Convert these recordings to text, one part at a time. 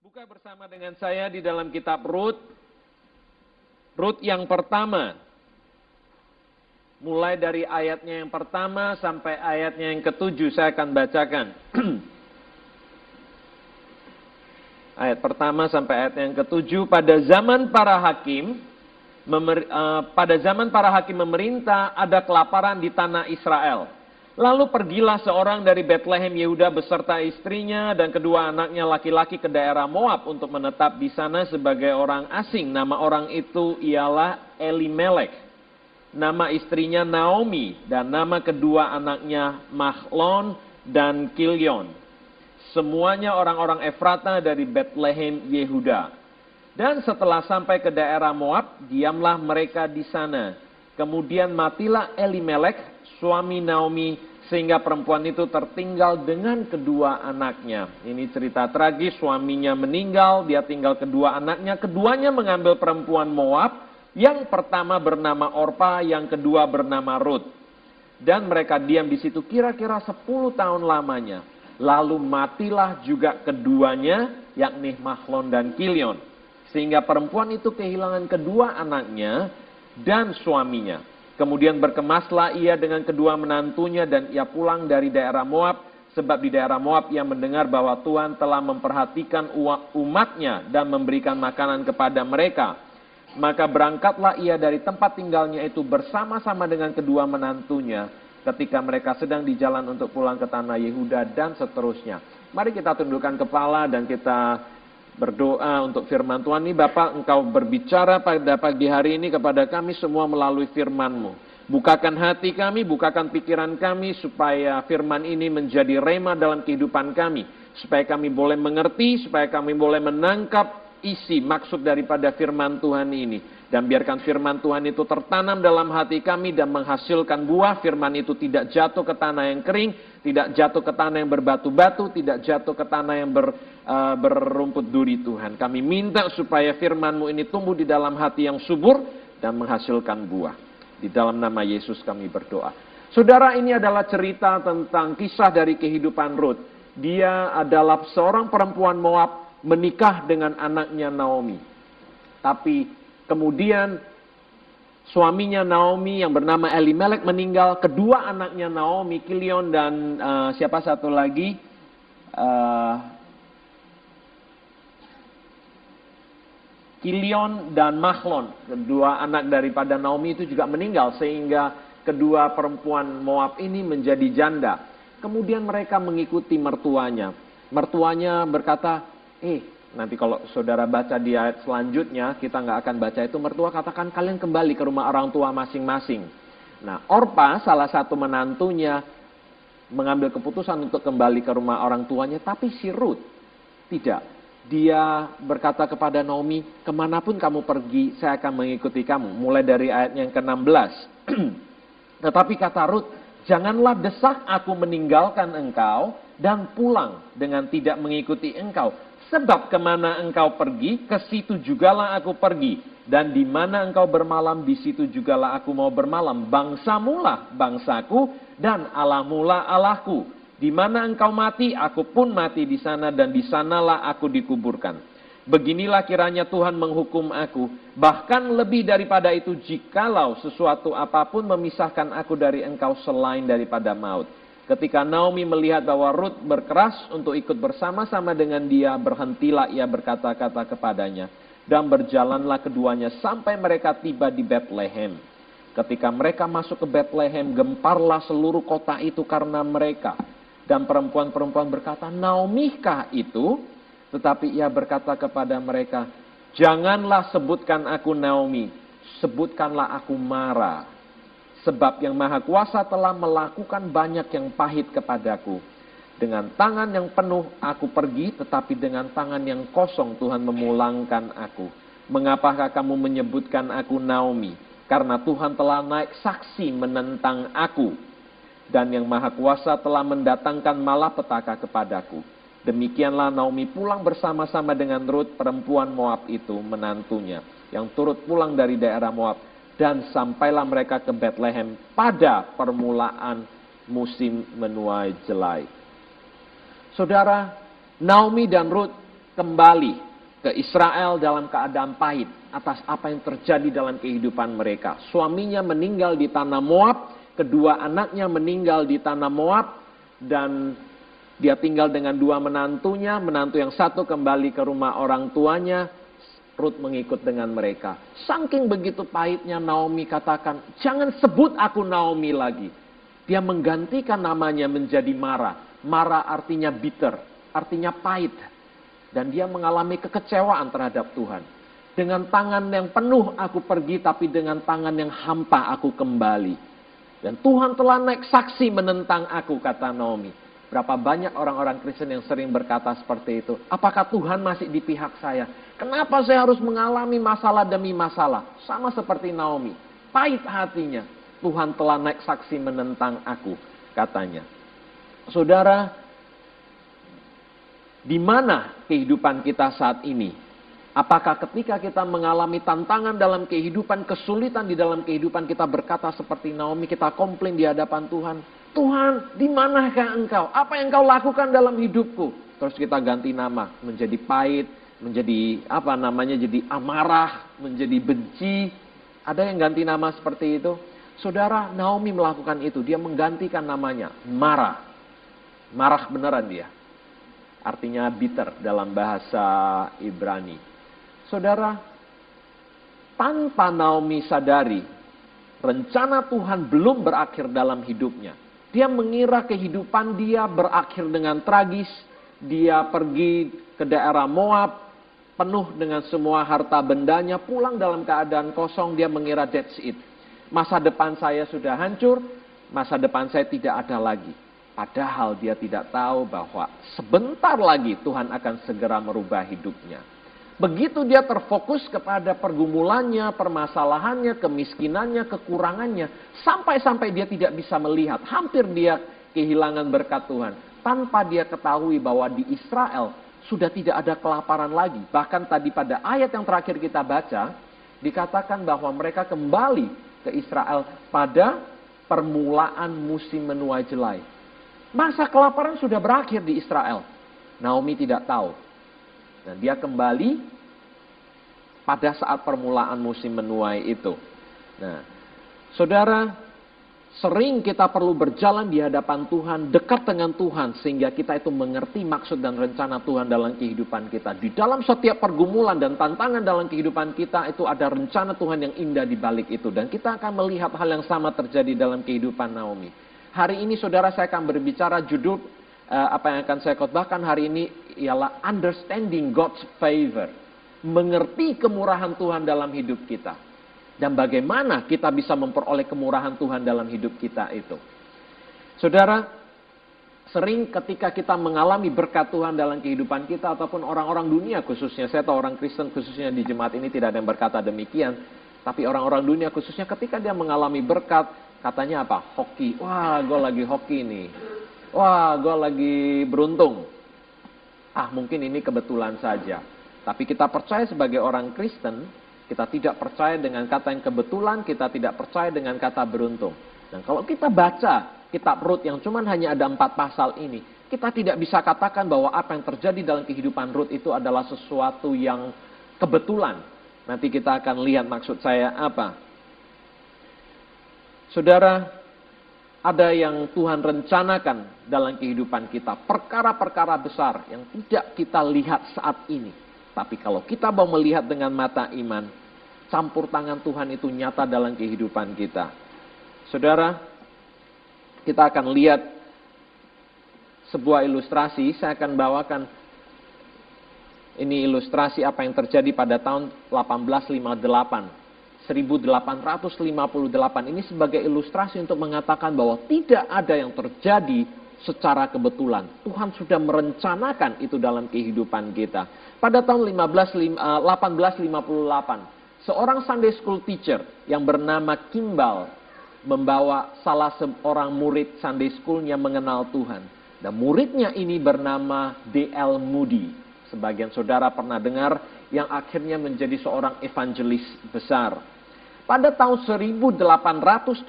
Buka bersama dengan saya di dalam kitab Rut. Rut yang pertama. Mulai dari ayatnya yang pertama sampai ayatnya yang ketujuh saya akan bacakan. ayat pertama sampai ayat yang ketujuh. Pada zaman para hakim, memer, uh, pada zaman para hakim memerintah ada kelaparan di tanah Israel. Lalu pergilah seorang dari Bethlehem Yehuda beserta istrinya dan kedua anaknya laki-laki ke daerah Moab untuk menetap di sana sebagai orang asing. Nama orang itu ialah Elimelek. Nama istrinya Naomi dan nama kedua anaknya Mahlon dan Kilion. Semuanya orang-orang Efrata dari Bethlehem Yehuda. Dan setelah sampai ke daerah Moab, diamlah mereka di sana. Kemudian matilah Elimelek, suami Naomi, sehingga perempuan itu tertinggal dengan kedua anaknya. Ini cerita tragis, suaminya meninggal, dia tinggal kedua anaknya. Keduanya mengambil perempuan Moab, yang pertama bernama Orpa, yang kedua bernama Ruth. Dan mereka diam di situ kira-kira 10 tahun lamanya. Lalu matilah juga keduanya, yakni Mahlon dan Kilion. Sehingga perempuan itu kehilangan kedua anaknya dan suaminya. Kemudian berkemaslah ia dengan kedua menantunya dan ia pulang dari daerah Moab. Sebab di daerah Moab ia mendengar bahwa Tuhan telah memperhatikan umatnya dan memberikan makanan kepada mereka. Maka berangkatlah ia dari tempat tinggalnya itu bersama-sama dengan kedua menantunya ketika mereka sedang di jalan untuk pulang ke tanah Yehuda dan seterusnya. Mari kita tundukkan kepala dan kita berdoa untuk firman Tuhan ini Bapak engkau berbicara pada pagi hari ini kepada kami semua melalui firman-Mu. Bukakan hati kami, bukakan pikiran kami supaya firman ini menjadi rema dalam kehidupan kami. Supaya kami boleh mengerti, supaya kami boleh menangkap isi maksud daripada firman Tuhan ini. Dan biarkan firman Tuhan itu tertanam dalam hati kami dan menghasilkan buah. Firman itu tidak jatuh ke tanah yang kering, tidak jatuh ke tanah yang berbatu-batu, tidak jatuh ke tanah yang ber, uh, berumput duri Tuhan. Kami minta supaya firman-Mu ini tumbuh di dalam hati yang subur dan menghasilkan buah. Di dalam nama Yesus kami berdoa. Saudara ini adalah cerita tentang kisah dari kehidupan Ruth. Dia adalah seorang perempuan Moab menikah dengan anaknya Naomi. Tapi Kemudian suaminya Naomi yang bernama Elimelek meninggal. Kedua anaknya Naomi, Kilion dan uh, siapa satu lagi? Uh, Kilion dan Mahlon, kedua anak daripada Naomi itu juga meninggal sehingga kedua perempuan Moab ini menjadi janda. Kemudian mereka mengikuti mertuanya. Mertuanya berkata, "Eh, Nanti kalau saudara baca di ayat selanjutnya, kita nggak akan baca itu mertua katakan kalian kembali ke rumah orang tua masing-masing. Nah, Orpa salah satu menantunya mengambil keputusan untuk kembali ke rumah orang tuanya, tapi si Ruth tidak. Dia berkata kepada Naomi, ke mana pun kamu pergi, saya akan mengikuti kamu. Mulai dari ayat yang ke-16. Tetapi kata Ruth, janganlah desak aku meninggalkan engkau dan pulang dengan tidak mengikuti engkau Sebab ke mana engkau pergi, ke situ jugalah aku pergi. Dan di mana engkau bermalam, di situ jugalah aku mau bermalam. Bangsamulah bangsaku, dan Allahmulah Allahku. Di mana engkau mati, aku pun mati di sana, dan di sanalah aku dikuburkan. Beginilah kiranya Tuhan menghukum aku. Bahkan lebih daripada itu, jikalau sesuatu apa pun memisahkan aku dari engkau selain daripada maut Ketika Naomi melihat bahwa Ruth berkeras untuk ikut bersama-sama dengan dia, berhentilah ia berkata-kata kepadanya. Dan berjalanlah keduanya sampai mereka tiba di Bethlehem. Ketika mereka masuk ke Bethlehem, gemparlah seluruh kota itu karena mereka. Dan perempuan-perempuan berkata, Naomi kah itu? Tetapi ia berkata kepada mereka, Janganlah sebutkan aku Naomi, sebutkanlah aku Mara Sebab yang maha kuasa telah melakukan banyak yang pahit kepadaku. Dengan tangan yang penuh aku pergi, tetapi dengan tangan yang kosong Tuhan memulangkan aku. Mengapakah kamu menyebutkan aku Naomi? Karena Tuhan telah naik saksi menentang aku. Dan yang maha kuasa telah mendatangkan malapetaka kepadaku. Demikianlah Naomi pulang bersama-sama dengan Ruth perempuan Moab itu menantunya. Yang turut pulang dari daerah Moab dan sampailah mereka ke Bethlehem pada permulaan musim menuai jelai. Saudara, Naomi dan Ruth kembali ke Israel dalam keadaan pahit atas apa yang terjadi dalam kehidupan mereka. Suaminya meninggal di tanah Moab, kedua anaknya meninggal di tanah Moab, dan dia tinggal dengan dua menantunya, menantu yang satu kembali ke rumah orang tuanya, Ruth mengikut dengan mereka. Saking begitu pahitnya Naomi katakan, jangan sebut aku Naomi lagi. Dia menggantikan namanya menjadi Mara. Mara artinya bitter, artinya pahit. Dan dia mengalami kekecewaan terhadap Tuhan. Dengan tangan yang penuh aku pergi, tapi dengan tangan yang hampa aku kembali. Dan Tuhan telah naik saksi menentang aku, kata Naomi. Berapa banyak orang-orang Kristen yang sering berkata seperti itu. Apakah Tuhan masih di pihak saya? Kenapa saya harus mengalami masalah demi masalah? Sama seperti Naomi. Pahit hatinya. Tuhan telah naik saksi menentang aku, katanya. Saudara, di mana kehidupan kita saat ini? Apakah ketika kita mengalami tantangan dalam kehidupan, kesulitan di dalam kehidupan kita berkata seperti Naomi, kita komplain di hadapan Tuhan, Tuhan, di manakah engkau? Apa yang engkau lakukan dalam hidupku? Terus kita ganti nama menjadi pahit, menjadi apa namanya jadi amarah, menjadi benci. Ada yang ganti nama seperti itu? Saudara Naomi melakukan itu, dia menggantikan namanya marah. Marah beneran dia. Artinya bitter dalam bahasa Ibrani. Saudara, tanpa Naomi sadari, rencana Tuhan belum berakhir dalam hidupnya. Dia mengira kehidupan dia berakhir dengan tragis. Dia pergi ke daerah Moab, penuh dengan semua harta bendanya, pulang dalam keadaan kosong, dia mengira that's it. Masa depan saya sudah hancur, masa depan saya tidak ada lagi. Padahal dia tidak tahu bahwa sebentar lagi Tuhan akan segera merubah hidupnya. Begitu dia terfokus kepada pergumulannya, permasalahannya, kemiskinannya, kekurangannya, sampai-sampai dia tidak bisa melihat, hampir dia kehilangan berkat Tuhan. Tanpa dia ketahui bahwa di Israel sudah tidak ada kelaparan lagi. Bahkan tadi pada ayat yang terakhir kita baca, dikatakan bahwa mereka kembali ke Israel pada permulaan musim menuai jelai. Masa kelaparan sudah berakhir di Israel. Naomi tidak tahu. Dan dia kembali pada saat permulaan musim menuai itu. Nah, saudara, sering kita perlu berjalan di hadapan Tuhan, dekat dengan Tuhan, sehingga kita itu mengerti maksud dan rencana Tuhan dalam kehidupan kita. Di dalam setiap pergumulan dan tantangan dalam kehidupan kita, itu ada rencana Tuhan yang indah di balik itu. Dan kita akan melihat hal yang sama terjadi dalam kehidupan Naomi. Hari ini saudara saya akan berbicara judul apa yang akan saya khotbahkan hari ini ialah understanding God's favor. Mengerti kemurahan Tuhan dalam hidup kita. Dan bagaimana kita bisa memperoleh kemurahan Tuhan dalam hidup kita itu. Saudara, sering ketika kita mengalami berkat Tuhan dalam kehidupan kita ataupun orang-orang dunia khususnya, saya tahu orang Kristen khususnya di jemaat ini tidak ada yang berkata demikian, tapi orang-orang dunia khususnya ketika dia mengalami berkat, katanya apa? Hoki. Wah, gue lagi hoki nih. Wah, gue lagi beruntung. Ah, mungkin ini kebetulan saja. Tapi kita percaya sebagai orang Kristen, kita tidak percaya dengan kata yang kebetulan, kita tidak percaya dengan kata beruntung. Dan kalau kita baca kitab Rut yang cuma hanya ada empat pasal ini, kita tidak bisa katakan bahwa apa yang terjadi dalam kehidupan Rut itu adalah sesuatu yang kebetulan. Nanti kita akan lihat maksud saya apa. Saudara, ada yang Tuhan rencanakan dalam kehidupan kita. Perkara-perkara besar yang tidak kita lihat saat ini. Tapi kalau kita mau melihat dengan mata iman, campur tangan Tuhan itu nyata dalam kehidupan kita. Saudara, kita akan lihat sebuah ilustrasi. Saya akan bawakan ini ilustrasi apa yang terjadi pada tahun 1858. 1858 ini sebagai ilustrasi untuk mengatakan bahwa tidak ada yang terjadi secara kebetulan. Tuhan sudah merencanakan itu dalam kehidupan kita. Pada tahun 15, 1858, eh, seorang Sunday School teacher yang bernama Kimball membawa salah seorang murid Sunday Schoolnya mengenal Tuhan. Dan muridnya ini bernama D.L. Moody. Sebagian saudara pernah dengar yang akhirnya menjadi seorang evangelis besar. Pada tahun 1879,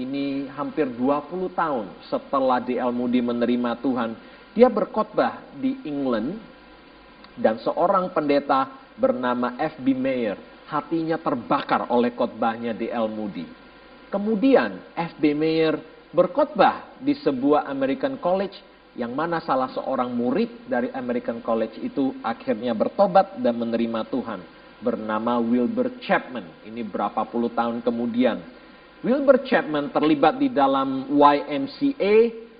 ini hampir 20 tahun setelah D.L. Moody menerima Tuhan, dia berkhotbah di England Dan seorang pendeta bernama F.B. Mayer, hatinya terbakar oleh khotbahnya di El Moody. Kemudian F.B. Mayer berkhotbah di sebuah American College yang mana salah seorang murid dari American College itu akhirnya bertobat dan menerima Tuhan bernama Wilbur Chapman. Ini berapa puluh tahun kemudian. Wilbur Chapman terlibat di dalam YMCA.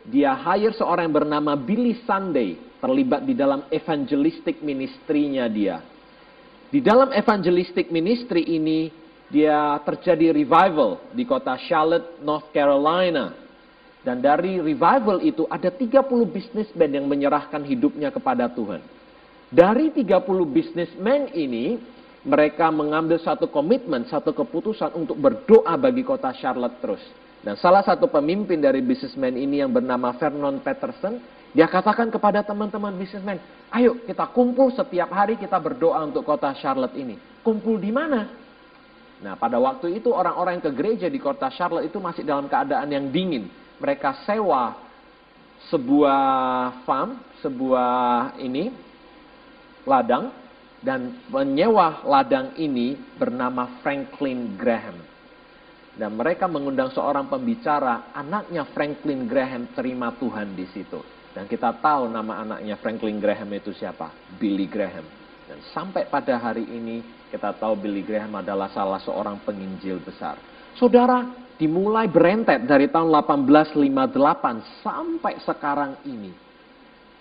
Dia hire seorang yang bernama Billy Sunday. Terlibat di dalam evangelistic ministry-nya dia. Di dalam evangelistic ministry ini, dia terjadi revival di kota Charlotte, North Carolina. Dan dari revival itu ada 30 bisnismen yang menyerahkan hidupnya kepada Tuhan. Dari 30 bisnismen ini, mereka mengambil satu komitmen, satu keputusan untuk berdoa bagi kota Charlotte terus. Dan salah satu pemimpin dari bisnismen ini yang bernama Vernon Peterson, dia katakan kepada teman-teman bisnismen, ayo kita kumpul setiap hari kita berdoa untuk kota Charlotte ini. Kumpul di mana? Nah pada waktu itu orang-orang yang ke gereja di kota Charlotte itu masih dalam keadaan yang dingin. Mereka sewa sebuah farm, sebuah ini, ladang, dan menyewa ladang ini bernama Franklin Graham. Dan mereka mengundang seorang pembicara, anaknya Franklin Graham terima Tuhan di situ. Dan kita tahu nama anaknya Franklin Graham itu siapa? Billy Graham. Dan sampai pada hari ini kita tahu Billy Graham adalah salah seorang penginjil besar. Saudara, dimulai berentet dari tahun 1858 sampai sekarang ini.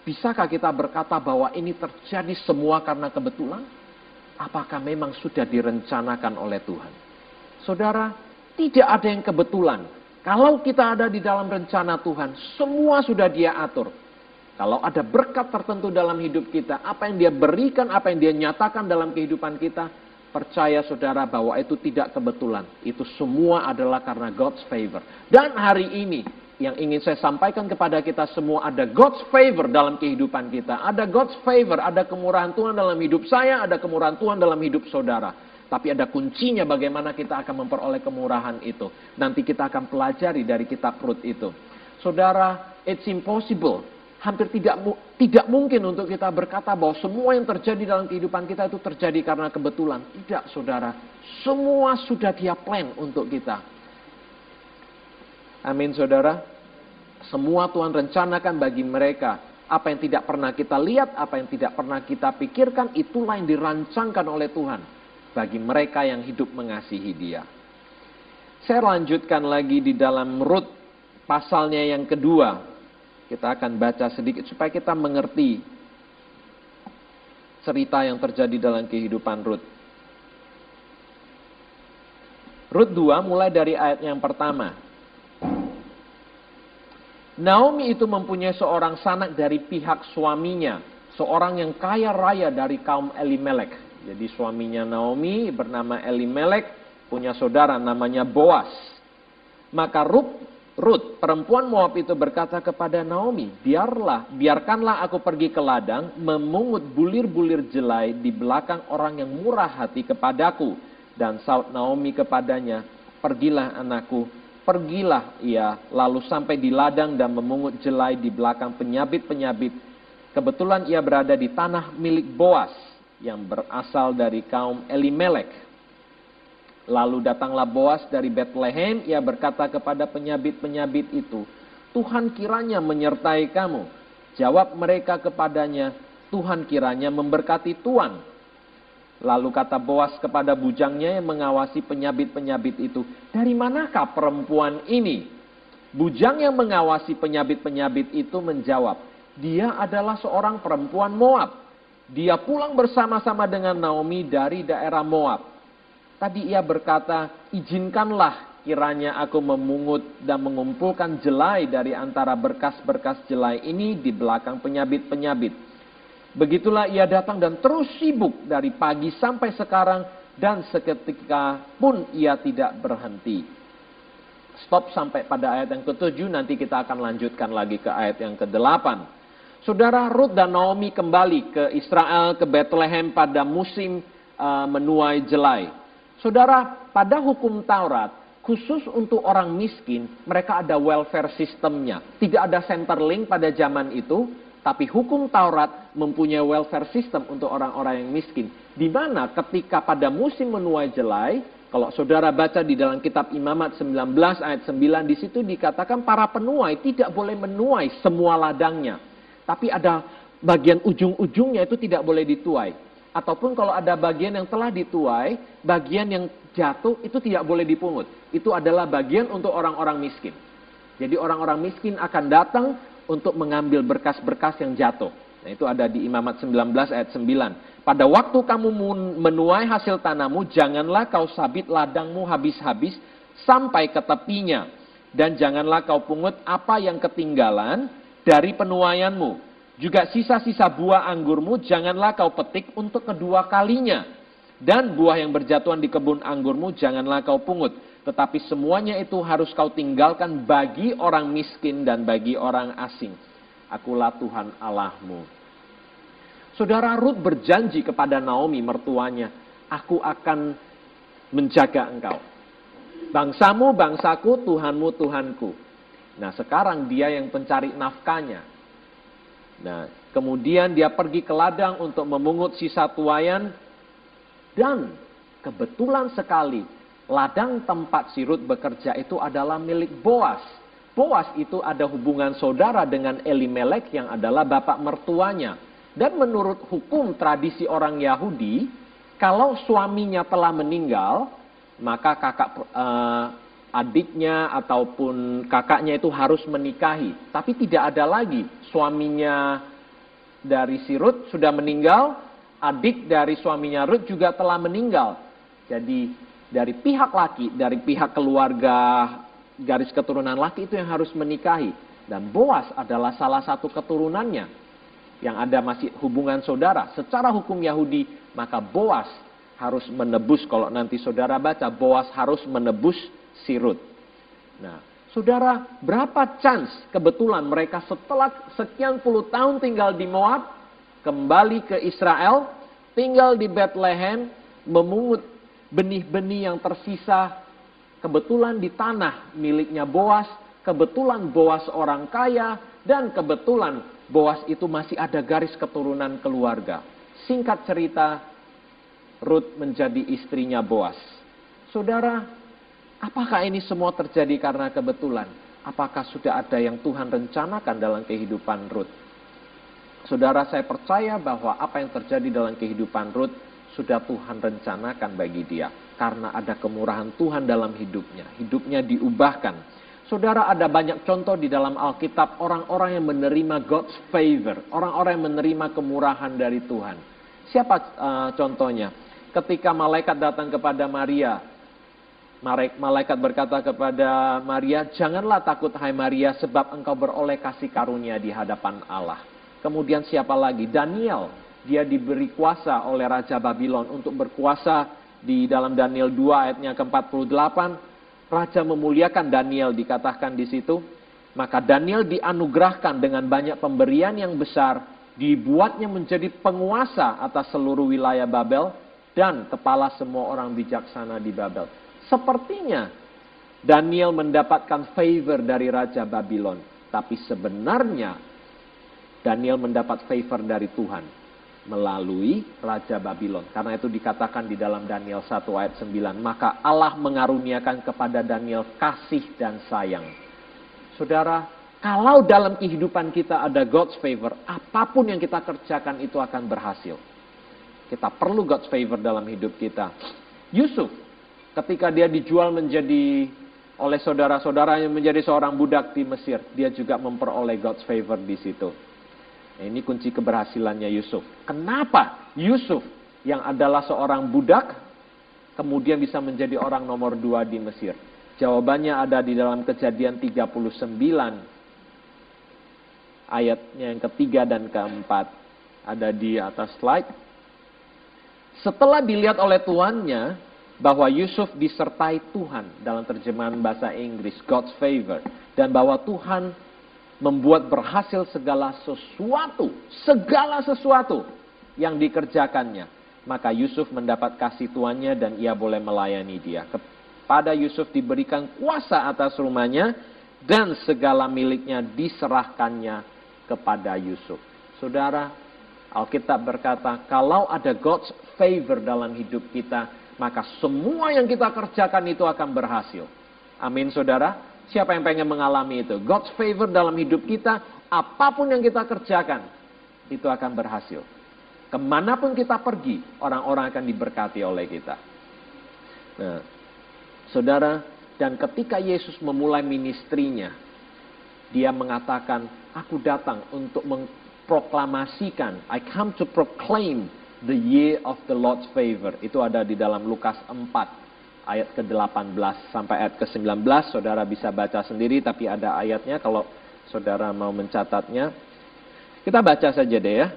Bisakah kita berkata bahwa ini terjadi semua karena kebetulan? Apakah memang sudah direncanakan oleh Tuhan? Saudara, tidak ada yang kebetulan. Kalau kita ada di dalam rencana Tuhan, semua sudah dia atur. Kalau ada berkat tertentu dalam hidup kita, apa yang dia berikan, apa yang dia nyatakan dalam kehidupan kita, percaya saudara bahwa itu tidak kebetulan. Itu semua adalah karena God's favor. Dan hari ini, yang ingin saya sampaikan kepada kita semua, ada God's favor dalam kehidupan kita. Ada God's favor, ada kemurahan Tuhan dalam hidup saya, ada kemurahan Tuhan dalam hidup saudara. Tapi ada kuncinya bagaimana kita akan memperoleh kemurahan itu. Nanti kita akan pelajari dari kitab Rut itu. Saudara, it's impossible hampir tidak tidak mungkin untuk kita berkata bahwa semua yang terjadi dalam kehidupan kita itu terjadi karena kebetulan. Tidak, saudara. Semua sudah dia plan untuk kita. Amin, saudara. Semua Tuhan rencanakan bagi mereka. Apa yang tidak pernah kita lihat, apa yang tidak pernah kita pikirkan, itulah yang dirancangkan oleh Tuhan. Bagi mereka yang hidup mengasihi dia. Saya lanjutkan lagi di dalam Rut pasalnya yang kedua. Kita akan baca sedikit supaya kita mengerti cerita yang terjadi dalam kehidupan Ruth. Ruth 2 mulai dari ayat yang pertama. Naomi itu mempunyai seorang sanak dari pihak suaminya, seorang yang kaya raya dari kaum Elimelek. Jadi suaminya Naomi bernama Elimelek, punya saudara namanya Boas. Maka Ruth Ruth, perempuan Moab itu berkata kepada Naomi, biarlah, biarkanlah aku pergi ke ladang, memungut bulir-bulir jelai di belakang orang yang murah hati kepadaku. Dan saut Naomi kepadanya, pergilah anakku, pergilah ia, lalu sampai di ladang dan memungut jelai di belakang penyabit-penyabit. Kebetulan ia berada di tanah milik Boas, yang berasal dari kaum Elimelek Lalu datanglah Boas dari Bethlehem, ia berkata kepada penyabit-penyabit itu, Tuhan kiranya menyertai kamu. Jawab mereka kepadanya, Tuhan kiranya memberkati Tuhan. Lalu kata Boas kepada bujangnya yang mengawasi penyabit-penyabit itu, dari manakah perempuan ini? Bujang yang mengawasi penyabit-penyabit itu menjawab, dia adalah seorang perempuan Moab. Dia pulang bersama-sama dengan Naomi dari daerah Moab. Tadi ia berkata, izinkanlah kiranya aku memungut dan mengumpulkan jelai dari antara berkas-berkas jelai ini di belakang penyabit-penyabit. Begitulah ia datang dan terus sibuk dari pagi sampai sekarang dan seketika pun ia tidak berhenti. Stop sampai pada ayat yang ketujuh, nanti kita akan lanjutkan lagi ke ayat yang kedelapan. Saudara Ruth dan Naomi kembali ke Israel, ke Bethlehem pada musim uh, menuai jelai. Saudara, pada hukum Taurat, khusus untuk orang miskin, mereka ada welfare sistemnya. Tidak ada center link pada zaman itu, Tapi hukum Taurat mempunyai welfare system untuk orang-orang yang miskin. Di mana ketika pada musim menuai jelai, kalau saudara baca di dalam kitab Imamat 19 ayat 9, di situ dikatakan para penuai tidak boleh menuai semua ladangnya. Tapi ada bagian ujung-ujungnya itu tidak boleh dituai. Ataupun kalau ada bagian yang telah dituai, bagian yang jatuh itu tidak boleh dipungut. Itu adalah bagian untuk orang-orang miskin. Jadi orang-orang miskin akan datang untuk mengambil berkas-berkas yang jatuh. Nah, itu ada di Imamat 19 ayat 9. Pada waktu kamu menuai hasil tanahmu, janganlah kau sabit ladangmu habis-habis sampai ke tepinya. Dan janganlah kau pungut apa yang ketinggalan dari penuaianmu. Juga sisa-sisa buah anggurmu janganlah kau petik untuk kedua kalinya. Dan buah yang berjatuhan di kebun anggurmu janganlah kau pungut tetapi semuanya itu harus kau tinggalkan bagi orang miskin dan bagi orang asing. Akulah Tuhan Allahmu. Saudara Ruth berjanji kepada Naomi mertuanya, aku akan menjaga engkau. Bangsamu, bangsaku, Tuhanmu, Tuhanku. Nah sekarang dia yang pencari nafkahnya. Nah kemudian dia pergi ke ladang untuk memungut sisa tuayan. Dan kebetulan sekali ladang tempat si Ruth bekerja itu adalah milik Boas. Boas itu ada hubungan saudara dengan Elimelek yang adalah bapak mertuanya. Dan menurut hukum tradisi orang Yahudi, kalau suaminya telah meninggal, maka kakak uh, adiknya ataupun kakaknya itu harus menikahi. Tapi tidak ada lagi suaminya dari si Ruth sudah meninggal, adik dari suaminya Ruth juga telah meninggal. Jadi dari pihak laki, dari pihak keluarga garis keturunan laki itu yang harus menikahi. Dan Boas adalah salah satu keturunannya yang ada masih hubungan saudara. Secara hukum Yahudi, maka Boas harus menebus, kalau nanti saudara baca, Boas harus menebus sirut. Nah, saudara, berapa chance kebetulan mereka setelah sekian puluh tahun tinggal di Moab, kembali ke Israel, tinggal di Bethlehem, memungut benih-benih yang tersisa kebetulan di tanah miliknya Boas, kebetulan Boas orang kaya, dan kebetulan Boas itu masih ada garis keturunan keluarga. Singkat cerita, Ruth menjadi istrinya Boas. Saudara, apakah ini semua terjadi karena kebetulan? Apakah sudah ada yang Tuhan rencanakan dalam kehidupan Ruth? Saudara, saya percaya bahwa apa yang terjadi dalam kehidupan Ruth sudah Tuhan rencanakan bagi dia. Karena ada kemurahan Tuhan dalam hidupnya. Hidupnya diubahkan. Saudara ada banyak contoh di dalam Alkitab orang-orang yang menerima God's favor. Orang-orang yang menerima kemurahan dari Tuhan. Siapa uh, contohnya? Ketika malaikat datang kepada Maria. Malaikat berkata kepada Maria, janganlah takut hai Maria sebab engkau beroleh kasih karunia di hadapan Allah. Kemudian siapa lagi? Daniel dia diberi kuasa oleh Raja Babylon untuk berkuasa di dalam Daniel 2 ayatnya ke-48. Raja memuliakan Daniel dikatakan di situ. Maka Daniel dianugerahkan dengan banyak pemberian yang besar. Dibuatnya menjadi penguasa atas seluruh wilayah Babel. Dan kepala semua orang bijaksana di Babel. Sepertinya Daniel mendapatkan favor dari Raja Babylon. Tapi sebenarnya Daniel mendapat favor dari Tuhan melalui Raja Babylon. Karena itu dikatakan di dalam Daniel 1 ayat 9. Maka Allah mengaruniakan kepada Daniel kasih dan sayang. Saudara, kalau dalam kehidupan kita ada God's favor, apa pun yang kita kerjakan itu akan berhasil. Kita perlu God's favor dalam hidup kita. Yusuf, ketika dia dijual menjadi oleh saudara-saudara yang menjadi seorang budak di Mesir, dia juga memperoleh God's favor di situ. Nah, ini kunci keberhasilannya Yusuf. Kenapa Yusuf yang adalah seorang budak kemudian bisa menjadi orang nomor dua di Mesir? Jawabannya ada di dalam kejadian 39 ayatnya yang ketiga dan keempat. Ada di atas slide. Setelah dilihat oleh tuannya bahwa Yusuf disertai Tuhan dalam terjemahan bahasa Inggris, God's favor. Dan bahwa Tuhan membuat berhasil segala sesuatu, segala sesuatu yang dikerjakannya. Maka Yusuf mendapat kasih tuannya dan ia boleh melayani dia. Kepada Yusuf diberikan kuasa atas rumahnya dan segala miliknya diserahkannya kepada Yusuf. Saudara, Alkitab berkata, kalau ada God's favor dalam hidup kita, maka semua yang kita kerjakan itu akan berhasil. Amin, saudara. Siapa yang pengen mengalami itu? God's favor dalam hidup kita, apa pun yang kita kerjakan, itu akan berhasil. Ke mana pun kita pergi, orang-orang akan diberkati oleh kita. Nah, saudara, dan ketika Yesus memulai ministrinya, dia mengatakan, aku datang untuk memproklamasikan, I come to proclaim the year of the Lord's favor. Itu ada di dalam Lukas 4 ayat ke-18 sampai ayat ke-19. Saudara bisa baca sendiri tapi ada ayatnya kalau saudara mau mencatatnya. Kita baca saja deh ya.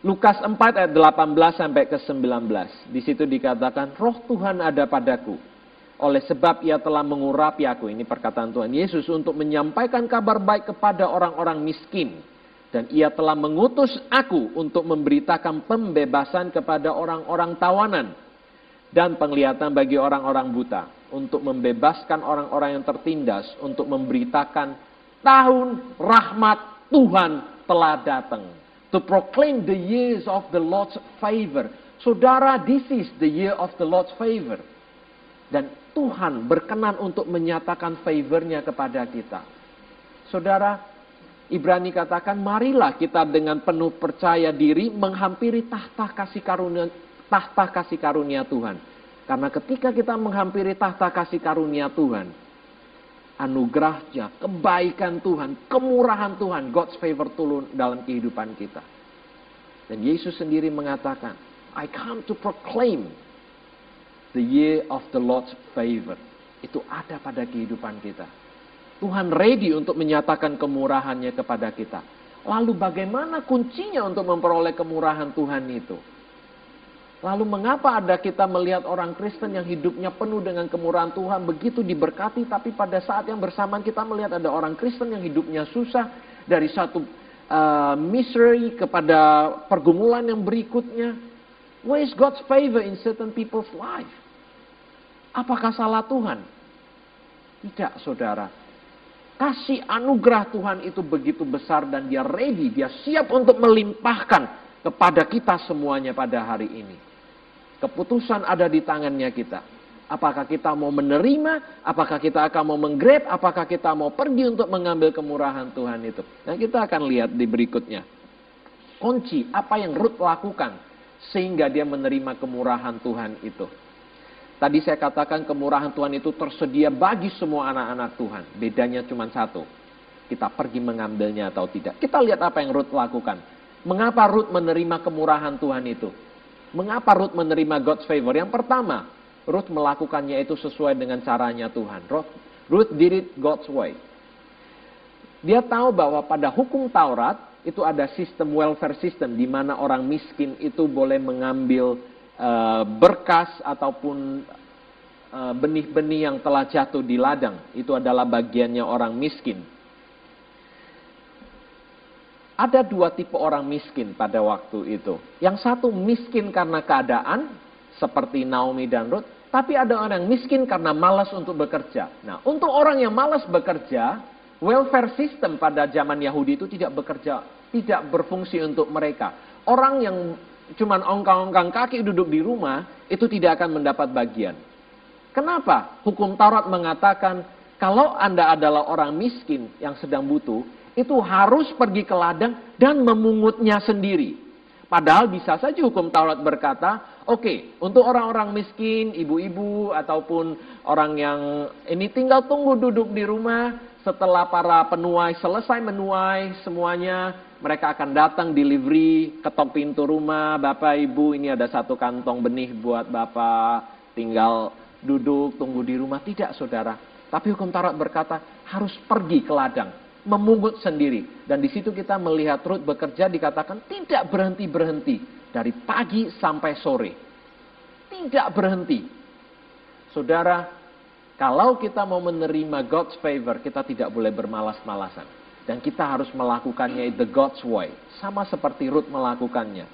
Lukas 4 ayat 18 sampai ke-19. Di situ dikatakan, "Roh Tuhan ada padaku. Oleh sebab ia telah mengurapi aku." Ini perkataan Tuhan Yesus untuk menyampaikan kabar baik kepada orang-orang miskin. Dan ia telah mengutus aku untuk memberitakan pembebasan kepada orang-orang tawanan dan penglihatan bagi orang-orang buta, untuk membebaskan orang-orang yang tertindas, untuk memberitakan tahun rahmat Tuhan telah datang. To proclaim the years of the Lord's favor. Saudara, this is the year of the Lord's favor. Dan Tuhan berkenan untuk menyatakan favornya kepada kita. Saudara, Ibrani katakan, marilah kita dengan penuh percaya diri menghampiri tahta kasih karunia tahta kasih karunia Tuhan. Karena ketika kita menghampiri tahta kasih karunia Tuhan, anugerahnya, kebaikan Tuhan, kemurahan Tuhan, God's favor turun dalam kehidupan kita. Dan Yesus sendiri mengatakan, I come to proclaim the year of the Lord's favor. Itu ada pada kehidupan kita. Tuhan ready untuk menyatakan kemurahannya kepada kita. Lalu bagaimana kuncinya untuk memperoleh kemurahan Tuhan itu? Lalu mengapa ada kita melihat orang Kristen yang hidupnya penuh dengan kemurahan Tuhan begitu diberkati tapi pada saat yang bersamaan kita melihat ada orang Kristen yang hidupnya susah dari satu uh, misery kepada pergumulan yang berikutnya. Where is God's favor in certain people's life? Apakah salah Tuhan? Tidak, saudara. Kasih anugerah Tuhan itu begitu besar dan dia ready, dia siap untuk melimpahkan kepada kita semuanya pada hari ini. Keputusan ada di tangannya kita. Apakah kita mau menerima, apakah kita akan mau menggrab, apakah kita mau pergi untuk mengambil kemurahan Tuhan itu. Nah kita akan lihat di berikutnya. Kunci apa yang Ruth lakukan sehingga dia menerima kemurahan Tuhan itu. Tadi saya katakan kemurahan Tuhan itu tersedia bagi semua anak-anak Tuhan. Bedanya cuma satu. Kita pergi mengambilnya atau tidak. Kita lihat apa yang Ruth lakukan. Mengapa Ruth menerima kemurahan Tuhan itu? Mengapa Ruth menerima God's favor? Yang pertama, Ruth melakukannya itu sesuai dengan caranya Tuhan. Ruth, Ruth did it God's way. Dia tahu bahwa pada hukum Taurat itu ada sistem welfare system di mana orang miskin itu boleh mengambil uh, berkas ataupun eh, benih-benih yang telah jatuh di ladang. Itu adalah bagiannya orang miskin. Ada dua tipe orang miskin pada waktu itu. Yang satu miskin karena keadaan, seperti Naomi dan Ruth. Tapi ada orang yang miskin karena malas untuk bekerja. Nah, untuk orang yang malas bekerja, welfare system pada zaman Yahudi itu tidak bekerja, tidak berfungsi untuk mereka. Orang yang cuma ongkang-ongkang kaki duduk di rumah, itu tidak akan mendapat bagian. Kenapa? Hukum Taurat mengatakan, kalau Anda adalah orang miskin yang sedang butuh, itu harus pergi ke ladang dan memungutnya sendiri. Padahal bisa saja hukum Taurat berkata, oke, okay, untuk orang-orang miskin, ibu-ibu, ataupun orang yang ini tinggal tunggu duduk di rumah, setelah para penuai selesai menuai semuanya, mereka akan datang delivery, ketok pintu rumah, Bapak Ibu ini ada satu kantong benih buat Bapak, tinggal duduk, tunggu di rumah. Tidak saudara, tapi hukum Taurat berkata harus pergi ke ladang memungut sendiri. Dan di situ kita melihat Ruth bekerja dikatakan tidak berhenti-berhenti. Dari pagi sampai sore. Tidak berhenti. Saudara, kalau kita mau menerima God's favor, kita tidak boleh bermalas-malasan. Dan kita harus melakukannya the God's way. Sama seperti Ruth melakukannya.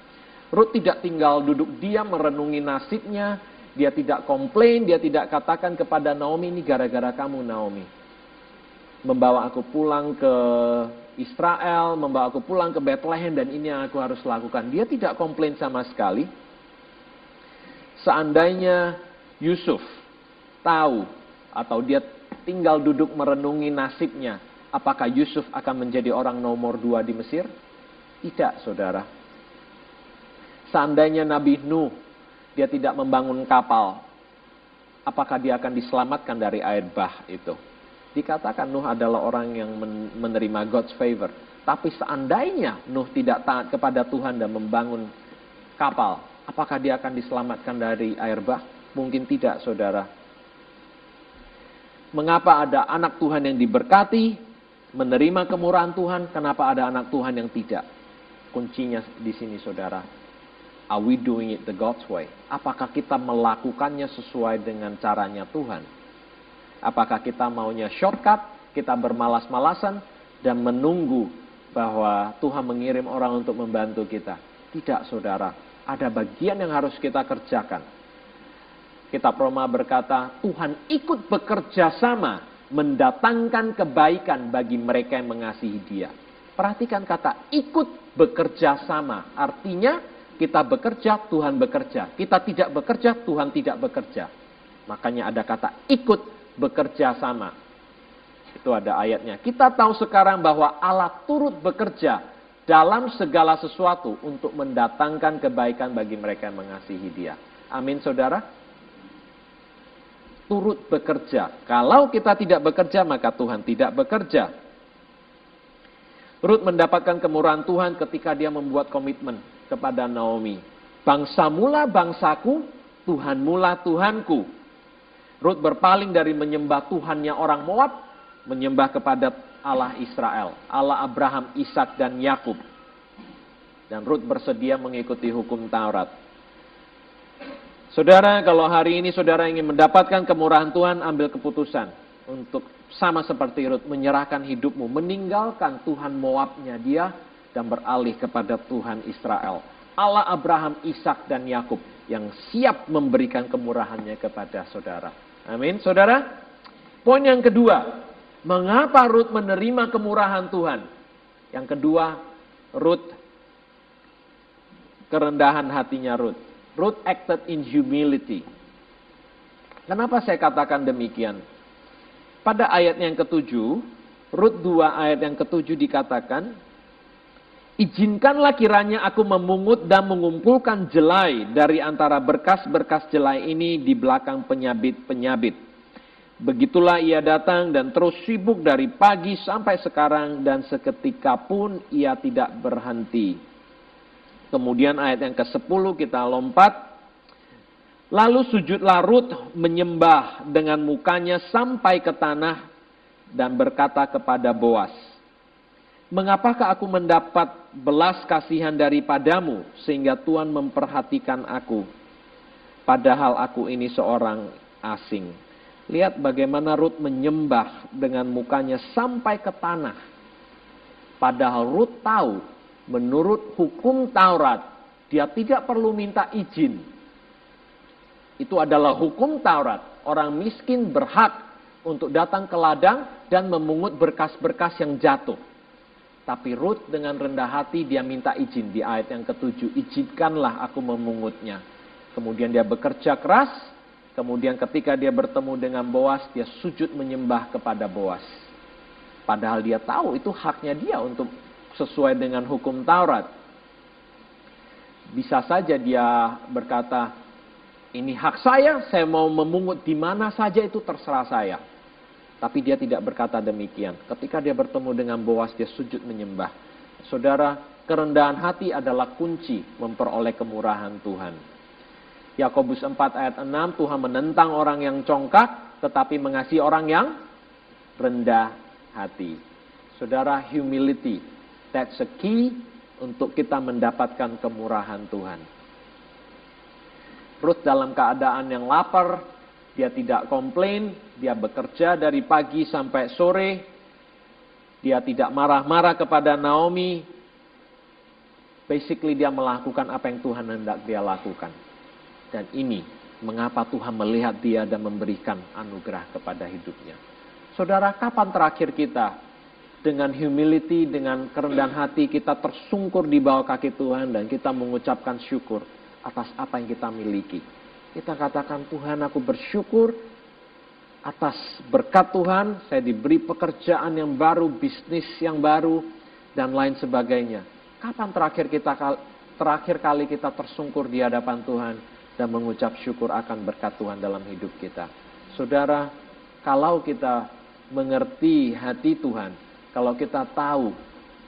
Ruth tidak tinggal duduk diam merenungi nasibnya. Dia tidak komplain, dia tidak katakan kepada Naomi, ini gara-gara kamu Naomi membawa aku pulang ke Israel, membawa aku pulang ke Bethlehem dan ini yang aku harus lakukan. Dia tidak komplain sama sekali. Seandainya Yusuf tahu atau dia tinggal duduk merenungi nasibnya, apakah Yusuf akan menjadi orang nomor dua di Mesir? Tidak, saudara. Seandainya Nabi Nuh, dia tidak membangun kapal, apakah dia akan diselamatkan dari air bah itu? Dikatakan Nuh adalah orang yang menerima God's favor. Tapi seandainya Nuh tidak taat kepada Tuhan dan membangun kapal, apakah dia akan diselamatkan dari air bah? Mungkin tidak, saudara. Mengapa ada anak Tuhan yang diberkati, menerima kemurahan Tuhan, kenapa ada anak Tuhan yang tidak? Kuncinya di sini, saudara Are we doing it the God's way? Apakah kita melakukannya sesuai dengan caranya Tuhan? Apakah kita maunya shortcut, kita bermalas-malasan, dan menunggu bahwa Tuhan mengirim orang untuk membantu kita? Tidak, saudara. Ada bagian yang harus kita kerjakan. Kita Roma berkata, Tuhan ikut bekerja sama mendatangkan kebaikan bagi mereka yang mengasihi dia. Perhatikan kata ikut bekerja sama. Artinya kita bekerja, Tuhan bekerja. Kita tidak bekerja, Tuhan tidak bekerja. Makanya ada kata ikut bekerja sama. Itu ada ayatnya. Kita tahu sekarang bahwa Allah turut bekerja dalam segala sesuatu untuk mendatangkan kebaikan bagi mereka yang mengasihi dia. Amin saudara. Turut bekerja. Kalau kita tidak bekerja, maka Tuhan tidak bekerja. Ruth mendapatkan kemurahan Tuhan ketika dia membuat komitmen kepada Naomi. Bangsa mula bangsaku, Tuhan mula Tuhanku. Ruth berpaling dari menyembah Tuhannya orang Moab, menyembah kepada Allah Israel, Allah Abraham, Ishak dan Yakub. Dan Ruth bersedia mengikuti hukum Taurat. Saudara, kalau hari ini saudara ingin mendapatkan kemurahan Tuhan, ambil keputusan untuk sama seperti Ruth menyerahkan hidupmu, meninggalkan Tuhan Moabnya dia dan beralih kepada Tuhan Israel. Allah Abraham, Ishak dan Yakub yang siap memberikan kemurahannya kepada saudara. Amin, saudara. Poin yang kedua, mengapa Ruth menerima kemurahan Tuhan? Yang kedua, Ruth kerendahan hatinya Ruth. Ruth acted in humility. Kenapa saya katakan demikian? Pada ayat yang ketujuh, Ruth 2 ayat yang ketujuh dikatakan, Izinkanlah kiranya aku memungut dan mengumpulkan jelai dari antara berkas-berkas jelai ini di belakang penyabit-penyabit. Begitulah ia datang dan terus sibuk dari pagi sampai sekarang dan seketika pun ia tidak berhenti. Kemudian ayat yang ke-10 kita lompat. Lalu sujudlah Ruth menyembah dengan mukanya sampai ke tanah dan berkata kepada Boas, Mengapakah aku mendapat belas kasihan daripadamu sehingga Tuhan memperhatikan aku? Padahal aku ini seorang asing. Lihat bagaimana Ruth menyembah dengan mukanya sampai ke tanah. Padahal Ruth tahu menurut hukum Taurat dia tidak perlu minta izin. Itu adalah hukum Taurat. Orang miskin berhak untuk datang ke ladang dan memungut berkas-berkas yang jatuh. Tapi Ruth dengan rendah hati dia minta izin di ayat yang ketujuh. Izinkanlah aku memungutnya. Kemudian dia bekerja keras. Kemudian ketika dia bertemu dengan Boas, dia sujud menyembah kepada Boas. Padahal dia tahu itu haknya dia untuk sesuai dengan hukum Taurat. Bisa saja dia berkata, ini hak saya, saya mau memungut di mana saja itu terserah saya. Tapi dia tidak berkata demikian. Ketika dia bertemu dengan Boas, dia sujud menyembah. Saudara, kerendahan hati adalah kunci memperoleh kemurahan Tuhan. Yakobus 4 ayat 6, Tuhan menentang orang yang congkak, tetapi mengasihi orang yang rendah hati. Saudara, humility, that's a key untuk kita mendapatkan kemurahan Tuhan. Ruth dalam keadaan yang lapar, dia tidak komplain, dia bekerja dari pagi sampai sore. Dia tidak marah-marah kepada Naomi. Basically dia melakukan apa yang Tuhan hendak dia lakukan. Dan ini mengapa Tuhan melihat dia dan memberikan anugerah kepada hidupnya. Saudara, kapan terakhir kita dengan humility, dengan kerendahan hati kita tersungkur di bawah kaki Tuhan dan kita mengucapkan syukur atas apa yang kita miliki. Kita katakan, Tuhan aku bersyukur atas berkat Tuhan, saya diberi pekerjaan yang baru, bisnis yang baru, dan lain sebagainya. Kapan terakhir kita terakhir kali kita tersungkur di hadapan Tuhan dan mengucap syukur akan berkat Tuhan dalam hidup kita? Saudara, kalau kita mengerti hati Tuhan, kalau kita tahu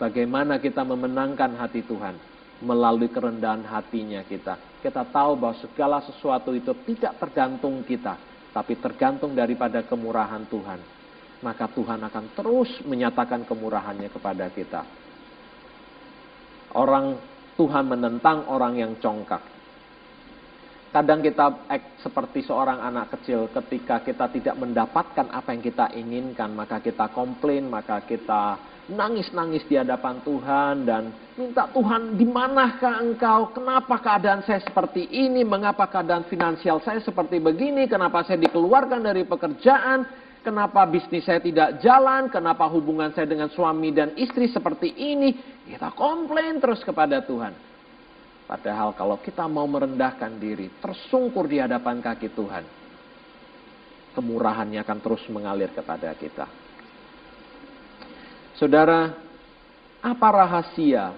bagaimana kita memenangkan hati Tuhan melalui kerendahan hatinya kita, kita tahu bahwa segala sesuatu itu tidak tergantung kita, tapi tergantung daripada kemurahan Tuhan. Maka Tuhan akan terus menyatakan kemurahannya kepada kita. Orang Tuhan menentang orang yang congkak. Kadang kita act seperti seorang anak kecil ketika kita tidak mendapatkan apa yang kita inginkan, maka kita komplain, maka kita nangis-nangis di hadapan Tuhan dan minta Tuhan di manakah engkau? Kenapa keadaan saya seperti ini? Mengapa keadaan finansial saya seperti begini? Kenapa saya dikeluarkan dari pekerjaan? Kenapa bisnis saya tidak jalan? Kenapa hubungan saya dengan suami dan istri seperti ini? Kita komplain terus kepada Tuhan. Padahal kalau kita mau merendahkan diri, tersungkur di hadapan kaki Tuhan, kemurahannya akan terus mengalir kepada kita. Saudara, apa rahasia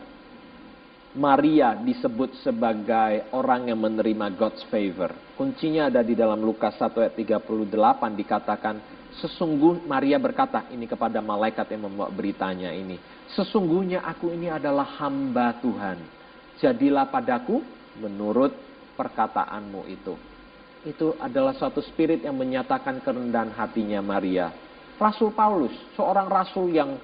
Maria disebut sebagai orang yang menerima God's favor? Kuncinya ada di dalam Lukas 1 ayat 38 dikatakan, sesungguh Maria berkata ini kepada malaikat yang membawa beritanya ini, sesungguhnya aku ini adalah hamba Tuhan jadilah padaku menurut perkataanmu itu. Itu adalah suatu spirit yang menyatakan kerendahan hatinya Maria. Rasul Paulus, seorang rasul yang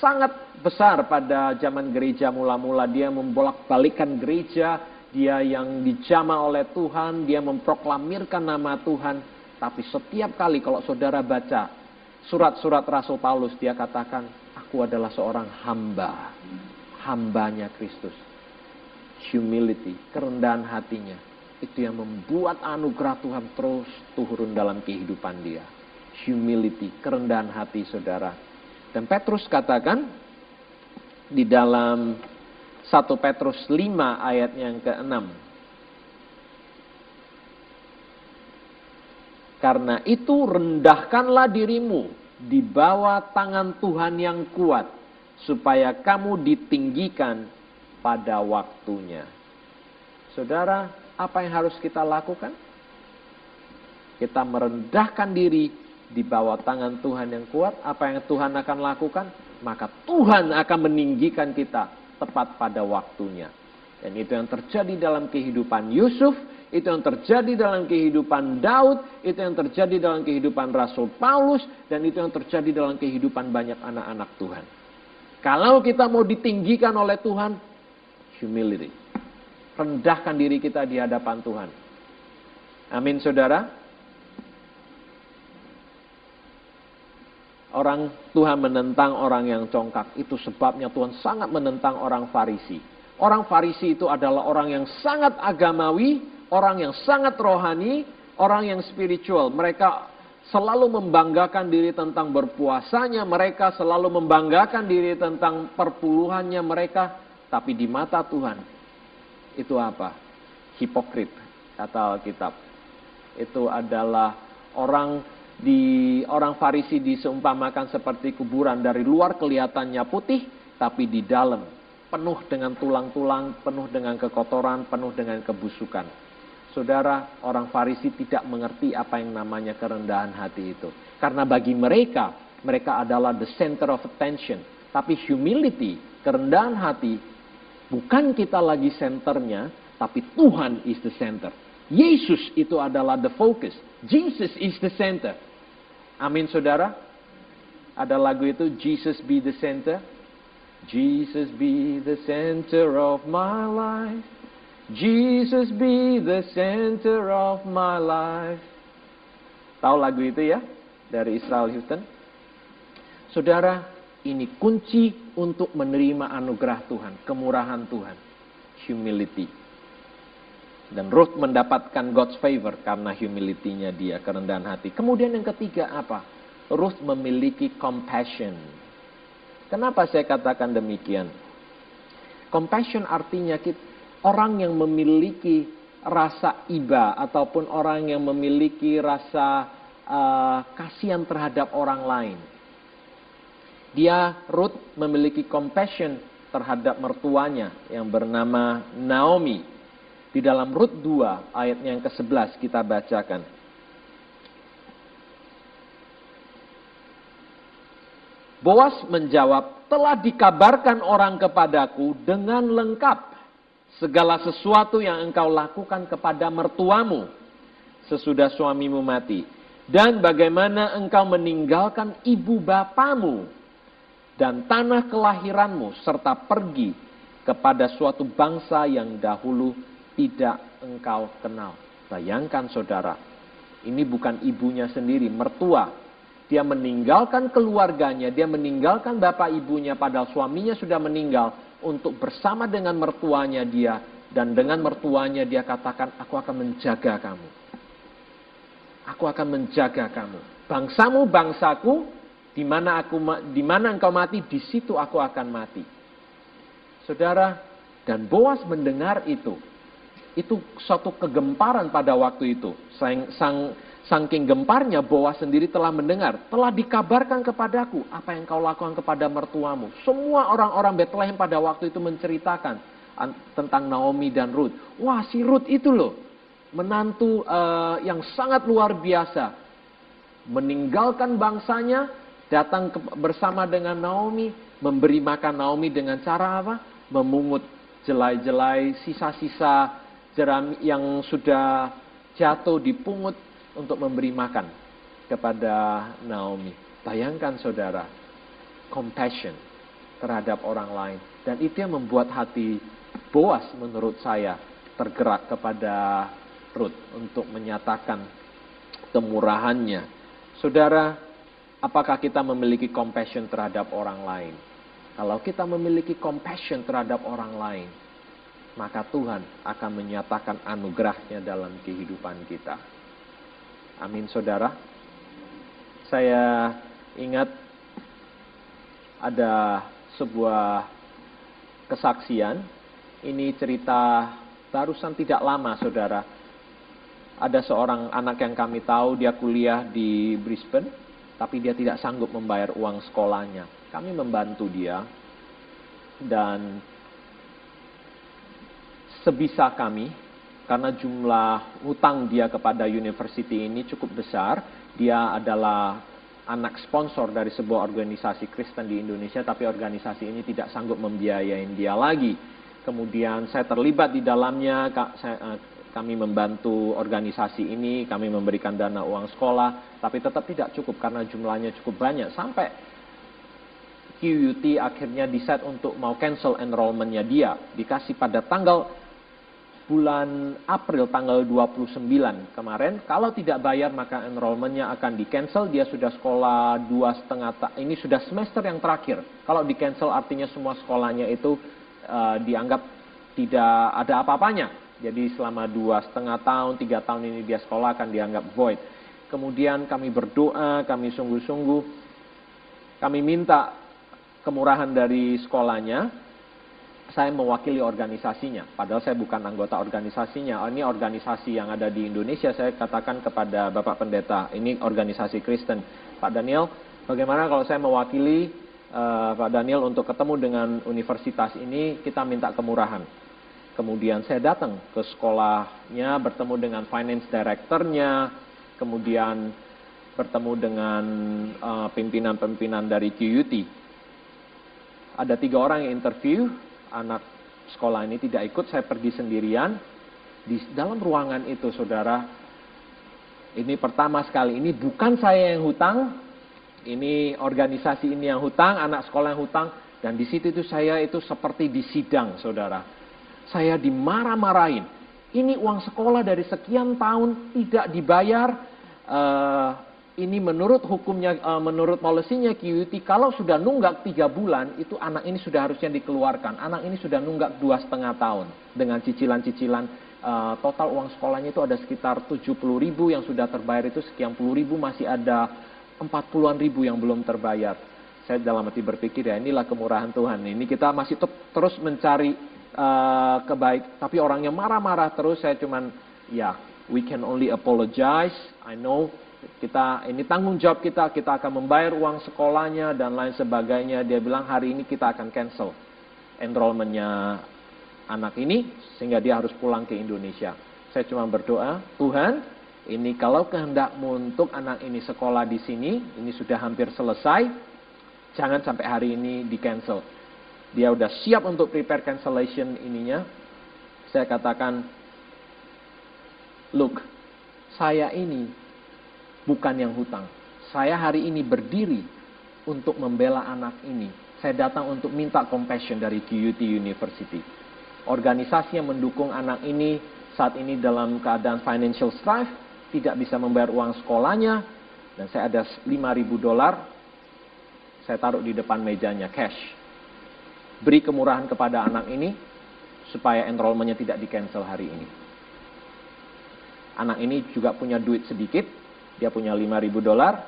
sangat besar pada zaman gereja mula-mula. Dia membolak-balikan gereja, dia yang dijama oleh Tuhan, dia memproklamirkan nama Tuhan. Tapi setiap kali kalau saudara baca surat-surat Rasul Paulus, dia katakan, aku adalah seorang hamba, hambanya Kristus humility, kerendahan hatinya. Itu yang membuat anugerah Tuhan terus turun dalam kehidupan dia. Humility, kerendahan hati saudara. Dan Petrus katakan di dalam 1 Petrus 5 ayat yang ke-6. Karena itu rendahkanlah dirimu di bawah tangan Tuhan yang kuat supaya kamu ditinggikan pada waktunya. Saudara, apa yang harus kita lakukan? Kita merendahkan diri di bawah tangan Tuhan yang kuat. Apa yang Tuhan akan lakukan? Maka Tuhan akan meninggikan kita tepat pada waktunya. Dan itu yang terjadi dalam kehidupan Yusuf, itu yang terjadi dalam kehidupan Daud, itu yang terjadi dalam kehidupan Rasul Paulus, dan itu yang terjadi dalam kehidupan banyak anak-anak Tuhan. Kalau kita mau ditinggikan oleh Tuhan, humility. Rendahkan diri kita di hadapan Tuhan. Amin saudara. Orang Tuhan menentang orang yang congkak. Itu sebabnya Tuhan sangat menentang orang Farisi. Orang Farisi itu adalah orang yang sangat agamawi, orang yang sangat rohani, orang yang spiritual. Mereka selalu membanggakan diri tentang berpuasanya mereka, selalu membanggakan diri tentang perpuluhannya mereka, tapi di mata Tuhan, itu apa? Hipokrit, kata Alkitab. Itu adalah orang di orang Farisi diseumpamakan seperti kuburan dari luar kelihatannya putih, tapi di dalam penuh dengan tulang-tulang, penuh dengan kekotoran, penuh dengan kebusukan. Saudara, orang Farisi tidak mengerti apa yang namanya kerendahan hati itu. Karena bagi mereka, mereka adalah the center of attention. Tapi humility, kerendahan hati Bukan kita lagi senternya, tapi Tuhan is the center. Yesus itu adalah the focus. Jesus is the center. Amin saudara. Ada lagu itu Jesus be the center. Jesus be the center of my life. Jesus be the center of my life. Tahu lagu itu ya? Dari Israel Houston. Saudara, ini kunci untuk menerima anugerah Tuhan, kemurahan Tuhan, humility. Dan Ruth mendapatkan God's favor karena humility-nya dia, kerendahan hati. Kemudian yang ketiga apa? Ruth memiliki compassion. Kenapa saya katakan demikian? Compassion artinya orang yang memiliki rasa iba ataupun orang yang memiliki rasa uh, kasihan terhadap orang lain. Dia Ruth memiliki compassion terhadap mertuanya yang bernama Naomi. Di dalam Rut 2 ayat yang ke-11 kita bacakan. Boas menjawab, telah dikabarkan orang kepadaku dengan lengkap segala sesuatu yang engkau lakukan kepada mertuamu sesudah suamimu mati. Dan bagaimana engkau meninggalkan ibu bapamu dan tanah kelahiranmu serta pergi kepada suatu bangsa yang dahulu tidak engkau kenal. Bayangkan saudara, ini bukan ibunya sendiri, mertua. Dia meninggalkan keluarganya, dia meninggalkan bapak ibunya padahal suaminya sudah meninggal untuk bersama dengan mertuanya dia dan dengan mertuanya dia katakan aku akan menjaga kamu. Aku akan menjaga kamu. Bangsamu bangsaku, di mana aku di mana engkau mati, di situ aku akan mati. Saudara, dan Boas mendengar itu. Itu suatu kegemparan pada waktu itu. Sang, sang, saking gemparnya Boas sendiri telah mendengar, telah dikabarkan kepadaku apa yang kau lakukan kepada mertuamu. Semua orang-orang Bethlehem pada waktu itu menceritakan tentang Naomi dan Ruth. Wah, si Ruth itu loh, menantu uh, yang sangat luar biasa. Meninggalkan bangsanya, datang ke, bersama dengan Naomi, memberi makan Naomi dengan cara apa? Memungut jelai-jelai sisa-sisa jerami yang sudah jatuh dipungut untuk memberi makan kepada Naomi. Bayangkan saudara, compassion terhadap orang lain. Dan itu yang membuat hati Boas menurut saya tergerak kepada Ruth untuk menyatakan kemurahannya. Saudara, Apakah kita memiliki compassion terhadap orang lain? Kalau kita memiliki compassion terhadap orang lain, maka Tuhan akan menyatakan anugerahnya dalam kehidupan kita. Amin saudara. Saya ingat ada sebuah kesaksian. Ini cerita barusan tidak lama saudara. Ada seorang anak yang kami tahu dia kuliah di Brisbane tapi dia tidak sanggup membayar uang sekolahnya. Kami membantu dia dan sebisa kami karena jumlah hutang dia kepada university ini cukup besar. Dia adalah anak sponsor dari sebuah organisasi Kristen di Indonesia, tapi organisasi ini tidak sanggup membiayain dia lagi. Kemudian saya terlibat di dalamnya, eh, kami membantu organisasi ini, kami memberikan dana uang sekolah, tapi tetap tidak cukup karena jumlahnya cukup banyak. Sampai QUT akhirnya decide untuk mau cancel enrollmentnya dia. Dikasih pada tanggal bulan April tanggal 29 kemarin. Kalau tidak bayar maka enrollmentnya akan di cancel. Dia sudah sekolah dua setengah ini sudah semester yang terakhir. Kalau di cancel artinya semua sekolahnya itu uh, dianggap tidak ada apa-apanya jadi selama dua setengah tahun, tiga tahun ini dia sekolah akan dianggap void. Kemudian kami berdoa, kami sungguh-sungguh, kami minta kemurahan dari sekolahnya. Saya mewakili organisasinya, padahal saya bukan anggota organisasinya. Oh, ini organisasi yang ada di Indonesia. Saya katakan kepada Bapak Pendeta, ini organisasi Kristen. Pak Daniel, bagaimana kalau saya mewakili uh, Pak Daniel untuk ketemu dengan universitas ini, kita minta kemurahan Kemudian saya datang ke sekolahnya, bertemu dengan finance directornya, kemudian bertemu dengan uh, pimpinan-pimpinan dari QUT. Ada tiga orang yang interview, anak sekolah ini tidak ikut, saya pergi sendirian. Di dalam ruangan itu, saudara, ini pertama sekali, ini bukan saya yang hutang, ini organisasi ini yang hutang, anak sekolah yang hutang, dan di situ itu saya itu seperti di sidang, saudara saya dimarah-marahin. Ini uang sekolah dari sekian tahun tidak dibayar. Uh, ini menurut hukumnya, uh, menurut polisinya QUT, kalau sudah nunggak tiga bulan, itu anak ini sudah harusnya dikeluarkan. Anak ini sudah nunggak dua setengah tahun dengan cicilan-cicilan. Uh, total uang sekolahnya itu ada sekitar 70 ribu yang sudah terbayar itu sekian puluh ribu masih ada 40-an ribu yang belum terbayar. Saya dalam hati berpikir ya inilah kemurahan Tuhan. Ini kita masih terus mencari uh, kebaik, tapi orangnya marah-marah terus. Saya cuman ya we can only apologize. I know kita ini tanggung jawab kita, kita akan membayar uang sekolahnya dan lain sebagainya. Dia bilang hari ini kita akan cancel enrollmentnya anak ini sehingga dia harus pulang ke Indonesia. Saya cuma berdoa, Tuhan, ini kalau kehendakmu untuk anak ini sekolah di sini, ini sudah hampir selesai, jangan sampai hari ini di cancel. Dia udah siap untuk prepare cancellation ininya. Saya katakan, look, saya ini bukan yang hutang. Saya hari ini berdiri untuk membela anak ini. Saya datang untuk minta compassion dari QUT University. Organisasi yang mendukung anak ini saat ini dalam keadaan financial strife, tidak bisa membayar uang sekolahnya, dan saya ada 5.000 dolar, saya taruh di depan mejanya cash. Beri kemurahan kepada anak ini, supaya enrollmentnya tidak di cancel hari ini. Anak ini juga punya duit sedikit, dia punya 5.000 dolar,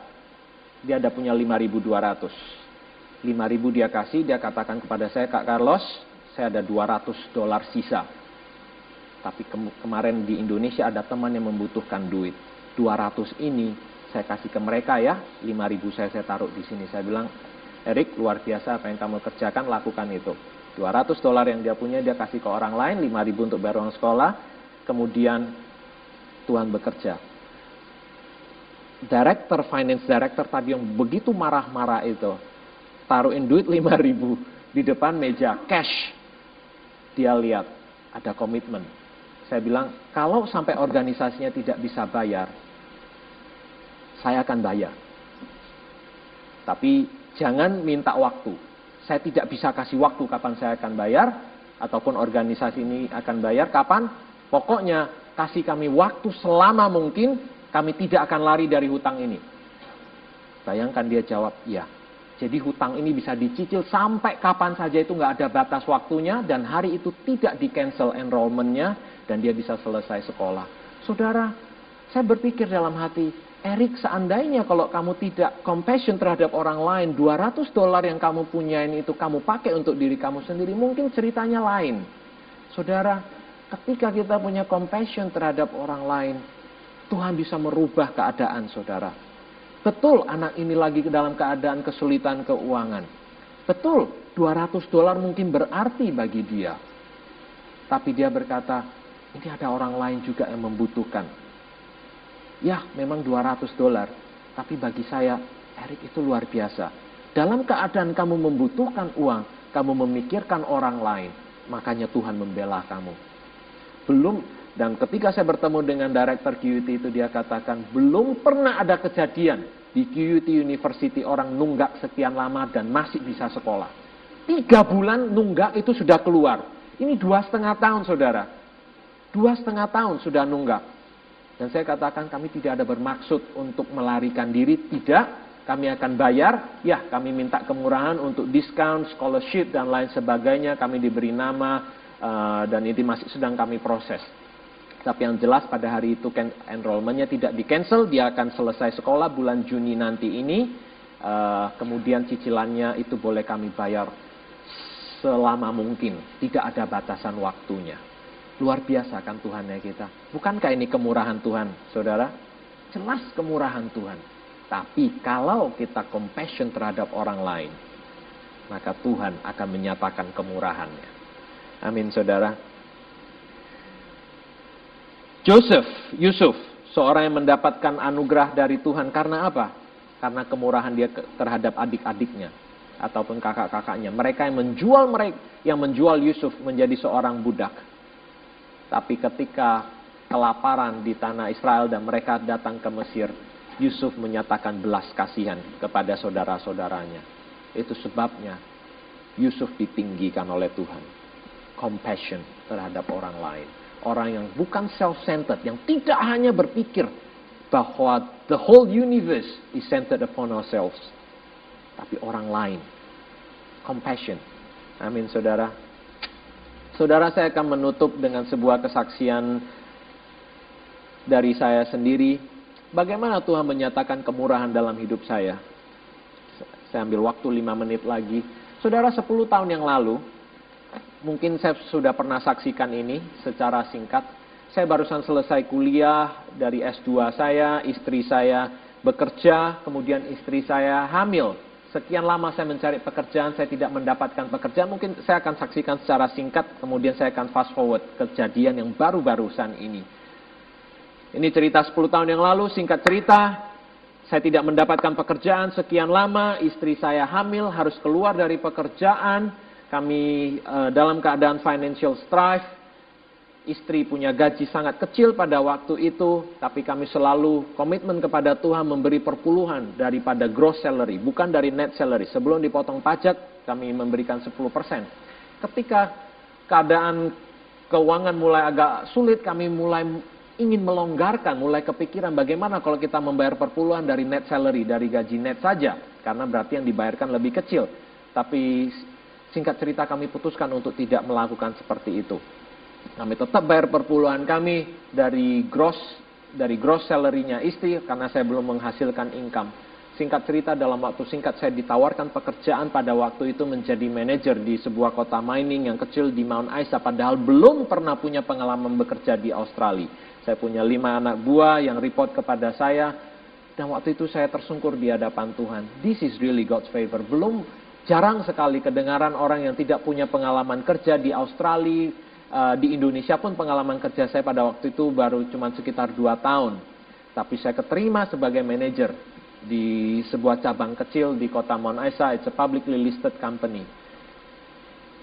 dia ada punya 5.200. 5.000 dia kasih, dia katakan kepada saya, Kak Carlos, saya ada 200 dolar sisa. Tapi ke kemarin di Indonesia ada teman yang membutuhkan duit. 200 ini saya kasih ke mereka ya, 5.000 saya saya taruh di sini. Saya bilang, Erik luar biasa apa yang kamu kerjakan, lakukan itu. 200 dolar yang dia punya dia kasih ke orang lain, 5.000 untuk bayar uang sekolah. Kemudian Tuhan bekerja director, finance director tadi yang begitu marah-marah itu, taruhin duit 5 ribu di depan meja, cash. Dia lihat, ada komitmen. Saya bilang, kalau sampai organisasinya tidak bisa bayar, saya akan bayar. Tapi jangan minta waktu. Saya tidak bisa kasih waktu kapan saya akan bayar, ataupun organisasi ini akan bayar, kapan? Pokoknya kasih kami waktu selama mungkin kami tidak akan lari dari hutang ini. Bayangkan dia jawab, iya. Jadi hutang ini bisa dicicil sampai kapan saja itu nggak ada batas waktunya dan hari itu tidak di cancel enrollmentnya dan dia bisa selesai sekolah. Saudara, saya berpikir dalam hati, Erik seandainya kalau kamu tidak compassion terhadap orang lain, 200 dolar yang kamu punya ini itu kamu pakai untuk diri kamu sendiri, mungkin ceritanya lain. Saudara, ketika kita punya compassion terhadap orang lain, Tuhan bisa merubah keadaan saudara. Betul anak ini lagi dalam keadaan kesulitan keuangan. Betul 200 dolar mungkin berarti bagi dia. Tapi dia berkata, ini ada orang lain juga yang membutuhkan. Ya memang 200 dolar. Tapi bagi saya, Erik itu luar biasa. Dalam keadaan kamu membutuhkan uang, kamu memikirkan orang lain. Makanya Tuhan membela kamu. Belum dan ketika saya bertemu dengan director QUT itu dia katakan belum pernah ada kejadian di QUT University orang nunggak sekian lama dan masih bisa sekolah. Tiga bulan nunggak itu sudah keluar. Ini dua setengah tahun saudara. Dua setengah tahun sudah nunggak. Dan saya katakan kami tidak ada bermaksud untuk melarikan diri, tidak. Kami akan bayar, ya kami minta kemurahan untuk diskon, scholarship dan lain sebagainya. Kami diberi nama uh, dan ini masih sedang kami proses. Tapi yang jelas pada hari itu enrollmentnya tidak di cancel, dia akan selesai sekolah bulan Juni nanti ini. Uh, kemudian cicilannya itu boleh kami bayar selama mungkin, tidak ada batasan waktunya. Luar biasa kan Tuhan ya kita. Bukankah ini kemurahan Tuhan, saudara? Jelas kemurahan Tuhan. Tapi kalau kita compassion terhadap orang lain, maka Tuhan akan menyatakan kemurahannya. Amin, saudara. Joseph, Yusuf, seorang yang mendapatkan anugerah dari Tuhan karena apa? Karena kemurahan dia terhadap adik-adiknya ataupun kakak-kakaknya. Mereka yang menjual mereka yang menjual Yusuf menjadi seorang budak. Tapi ketika kelaparan di tanah Israel dan mereka datang ke Mesir, Yusuf menyatakan belas kasihan kepada saudara-saudaranya. Itu sebabnya Yusuf ditinggikan oleh Tuhan. Compassion terhadap orang lain orang yang bukan self-centered, yang tidak hanya berpikir bahwa the whole universe is centered upon ourselves, tapi orang lain. Compassion. Amin, saudara. Saudara, saya akan menutup dengan sebuah kesaksian dari saya sendiri. Bagaimana Tuhan menyatakan kemurahan dalam hidup saya? Saya ambil waktu lima menit lagi. Saudara, 10 tahun yang lalu, mungkin saya sudah pernah saksikan ini secara singkat. Saya barusan selesai kuliah dari S2 saya, istri saya bekerja, kemudian istri saya hamil. Sekian lama saya mencari pekerjaan, saya tidak mendapatkan pekerjaan. Mungkin saya akan saksikan secara singkat, kemudian saya akan fast forward kejadian yang baru-barusan ini. Ini cerita 10 tahun yang lalu, singkat cerita, saya tidak mendapatkan pekerjaan sekian lama, istri saya hamil, harus keluar dari pekerjaan, kami uh, dalam keadaan financial strife, istri punya gaji sangat kecil pada waktu itu, tapi kami selalu komitmen kepada Tuhan memberi perpuluhan daripada gross salary, bukan dari net salary. Sebelum dipotong pajak, kami memberikan 10%. Ketika keadaan keuangan mulai agak sulit, kami mulai ingin melonggarkan, mulai kepikiran bagaimana kalau kita membayar perpuluhan dari net salary, dari gaji net saja, karena berarti yang dibayarkan lebih kecil. Tapi singkat cerita kami putuskan untuk tidak melakukan seperti itu. Kami tetap bayar perpuluhan kami dari gross dari gross salary-nya istri karena saya belum menghasilkan income. Singkat cerita dalam waktu singkat saya ditawarkan pekerjaan pada waktu itu menjadi manajer di sebuah kota mining yang kecil di Mount Isa padahal belum pernah punya pengalaman bekerja di Australia. Saya punya lima anak buah yang report kepada saya dan waktu itu saya tersungkur di hadapan Tuhan. This is really God's favor. Belum jarang sekali kedengaran orang yang tidak punya pengalaman kerja di Australia, uh, di Indonesia pun pengalaman kerja saya pada waktu itu baru cuma sekitar dua tahun. Tapi saya keterima sebagai manajer di sebuah cabang kecil di kota Mount Isa, it's a publicly listed company.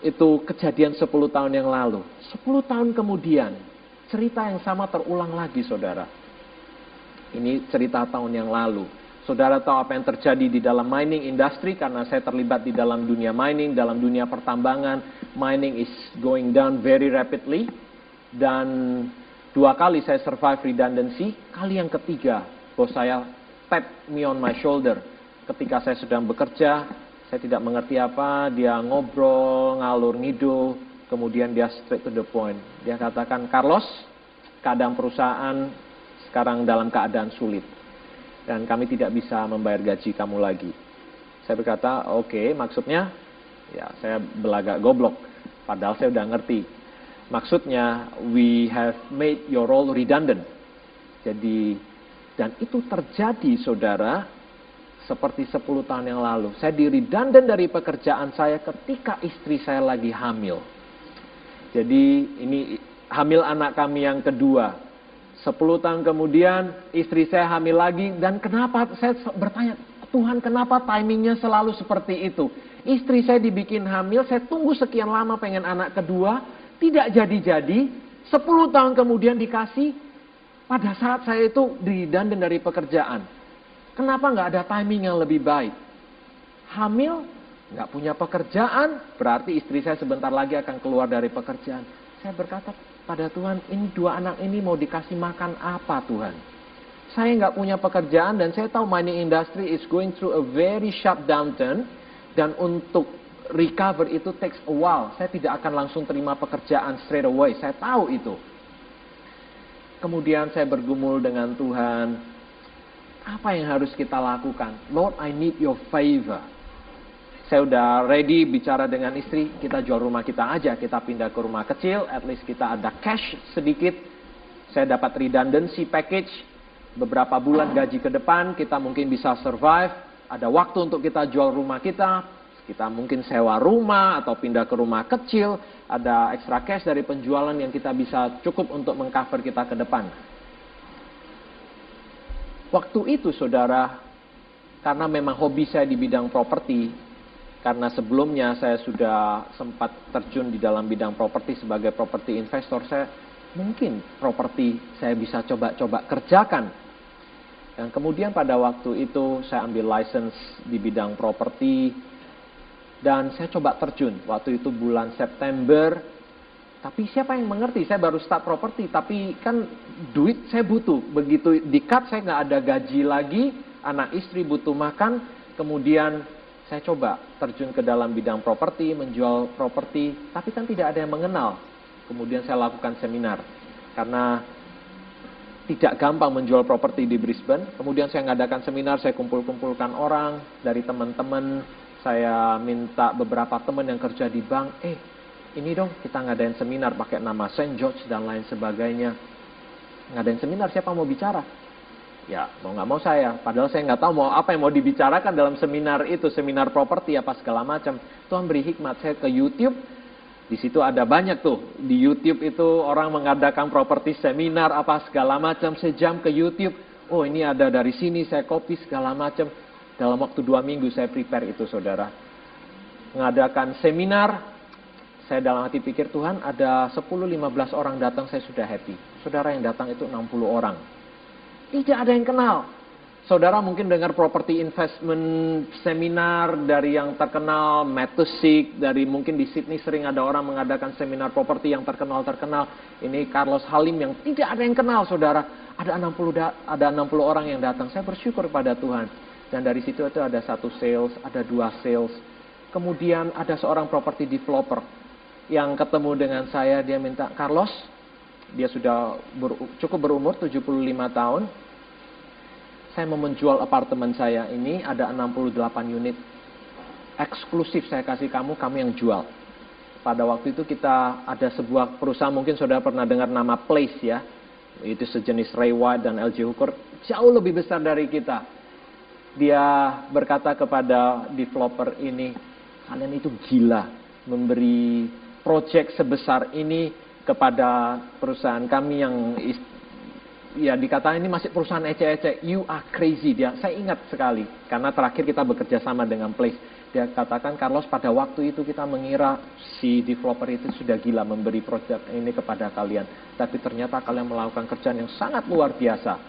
Itu kejadian 10 tahun yang lalu. 10 tahun kemudian, cerita yang sama terulang lagi saudara. Ini cerita tahun yang lalu. Saudara tahu apa yang terjadi di dalam mining industry karena saya terlibat di dalam dunia mining, dalam dunia pertambangan. Mining is going down very rapidly. Dan dua kali saya survive redundancy. Kali yang ketiga, bos saya tap me on my shoulder. Ketika saya sedang bekerja, saya tidak mengerti apa, dia ngobrol, ngalur ngidul, kemudian dia straight to the point. Dia katakan, Carlos, keadaan perusahaan sekarang dalam keadaan sulit. Dan kami tidak bisa membayar gaji kamu lagi. Saya berkata, oke, okay, maksudnya, ya saya belagak goblok. Padahal saya udah ngerti. Maksudnya, we have made your role redundant. Jadi, dan itu terjadi saudara seperti 10 tahun yang lalu. Saya diri dandan dari pekerjaan saya ketika istri saya lagi hamil. Jadi ini hamil anak kami yang kedua. 10 tahun kemudian istri saya hamil lagi dan kenapa saya bertanya, Tuhan kenapa timingnya selalu seperti itu? Istri saya dibikin hamil, saya tunggu sekian lama pengen anak kedua, tidak jadi-jadi. 10 tahun kemudian dikasih, pada saat saya itu didandan dari pekerjaan. Kenapa nggak ada timing yang lebih baik? Hamil, nggak punya pekerjaan, berarti istri saya sebentar lagi akan keluar dari pekerjaan. Saya berkata pada Tuhan, ini dua anak ini mau dikasih makan apa Tuhan? Saya nggak punya pekerjaan dan saya tahu mining industry is going through a very sharp downturn dan untuk recover itu takes a while. Saya tidak akan langsung terima pekerjaan straight away. Saya tahu itu. Kemudian saya bergumul dengan Tuhan. Apa yang harus kita lakukan? Lord, I need your favor. Saya udah ready bicara dengan istri, kita jual rumah kita aja, kita pindah ke rumah kecil, at least kita ada cash sedikit. Saya dapat redundancy package, beberapa bulan gaji ke depan, kita mungkin bisa survive. Ada waktu untuk kita jual rumah kita, kita mungkin sewa rumah atau pindah ke rumah kecil, ada extra cash dari penjualan yang kita bisa cukup untuk mengcover kita ke depan. Waktu itu saudara, karena memang hobi saya di bidang properti, karena sebelumnya saya sudah sempat terjun di dalam bidang properti sebagai properti investor, saya mungkin properti saya bisa coba-coba kerjakan. Dan kemudian pada waktu itu saya ambil license di bidang properti, dan saya coba terjun waktu itu bulan September. Tapi siapa yang mengerti? Saya baru start properti, tapi kan duit saya butuh. Begitu dikat saya nggak ada gaji lagi, anak istri butuh makan. Kemudian saya coba terjun ke dalam bidang properti, menjual properti, tapi kan tidak ada yang mengenal. Kemudian saya lakukan seminar karena tidak gampang menjual properti di Brisbane. Kemudian saya mengadakan seminar, saya kumpul-kumpulkan orang dari teman-teman. Saya minta beberapa teman yang kerja di bank, eh ini dong kita ngadain seminar pakai nama Saint George dan lain sebagainya. Ngadain seminar, siapa mau bicara? Ya, mau nggak mau saya. Padahal saya nggak tahu mau apa yang mau dibicarakan dalam seminar itu, seminar properti apa segala macam. Tuhan beri hikmat saya ke YouTube, di situ ada banyak tuh. Di YouTube itu orang mengadakan properti seminar apa segala macam. Sejam ke YouTube. Oh ini ada dari sini saya copy segala macam. Dalam waktu dua minggu saya prepare itu saudara. Mengadakan seminar. Saya dalam hati pikir Tuhan ada 10-15 orang datang saya sudah happy. Saudara yang datang itu 60 orang. Tidak ada yang kenal. Saudara mungkin dengar property investment seminar dari yang terkenal, Matusik, dari mungkin di Sydney sering ada orang mengadakan seminar properti yang terkenal-terkenal. Ini Carlos Halim yang tidak ada yang kenal, saudara. Ada 60 ada 60 orang yang datang. Saya bersyukur pada Tuhan. Dan dari situ itu ada satu sales, ada dua sales. Kemudian ada seorang property developer yang ketemu dengan saya, dia minta, Carlos, dia sudah ber, cukup berumur, 75 tahun, saya mau menjual apartemen saya ini ada 68 unit eksklusif saya kasih kamu, kamu yang jual. Pada waktu itu kita ada sebuah perusahaan, mungkin saudara pernah dengar nama Place ya. Itu sejenis Ray White dan LG Hooker, jauh lebih besar dari kita. Dia berkata kepada developer ini, kalian itu gila memberi proyek sebesar ini kepada perusahaan kami yang ya dikatakan ini masih perusahaan ece-ece, you are crazy dia. Saya ingat sekali karena terakhir kita bekerja sama dengan Place. Dia katakan Carlos pada waktu itu kita mengira si developer itu sudah gila memberi proyek ini kepada kalian, tapi ternyata kalian melakukan kerjaan yang sangat luar biasa.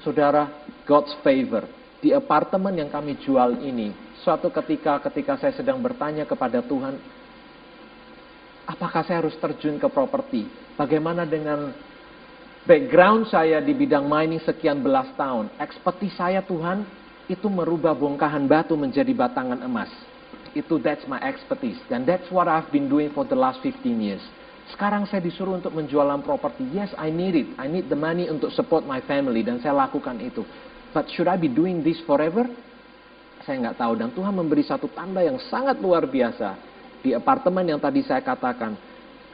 Saudara, God's favor di apartemen yang kami jual ini, suatu ketika ketika saya sedang bertanya kepada Tuhan, apakah saya harus terjun ke properti? Bagaimana dengan background saya di bidang mining sekian belas tahun, ekspertis saya Tuhan itu merubah bongkahan batu menjadi batangan emas. Itu that's my expertise. Dan that's what I've been doing for the last 15 years. Sekarang saya disuruh untuk menjualan properti. Yes, I need it. I need the money untuk support my family. Dan saya lakukan itu. But should I be doing this forever? Saya nggak tahu. Dan Tuhan memberi satu tanda yang sangat luar biasa. Di apartemen yang tadi saya katakan.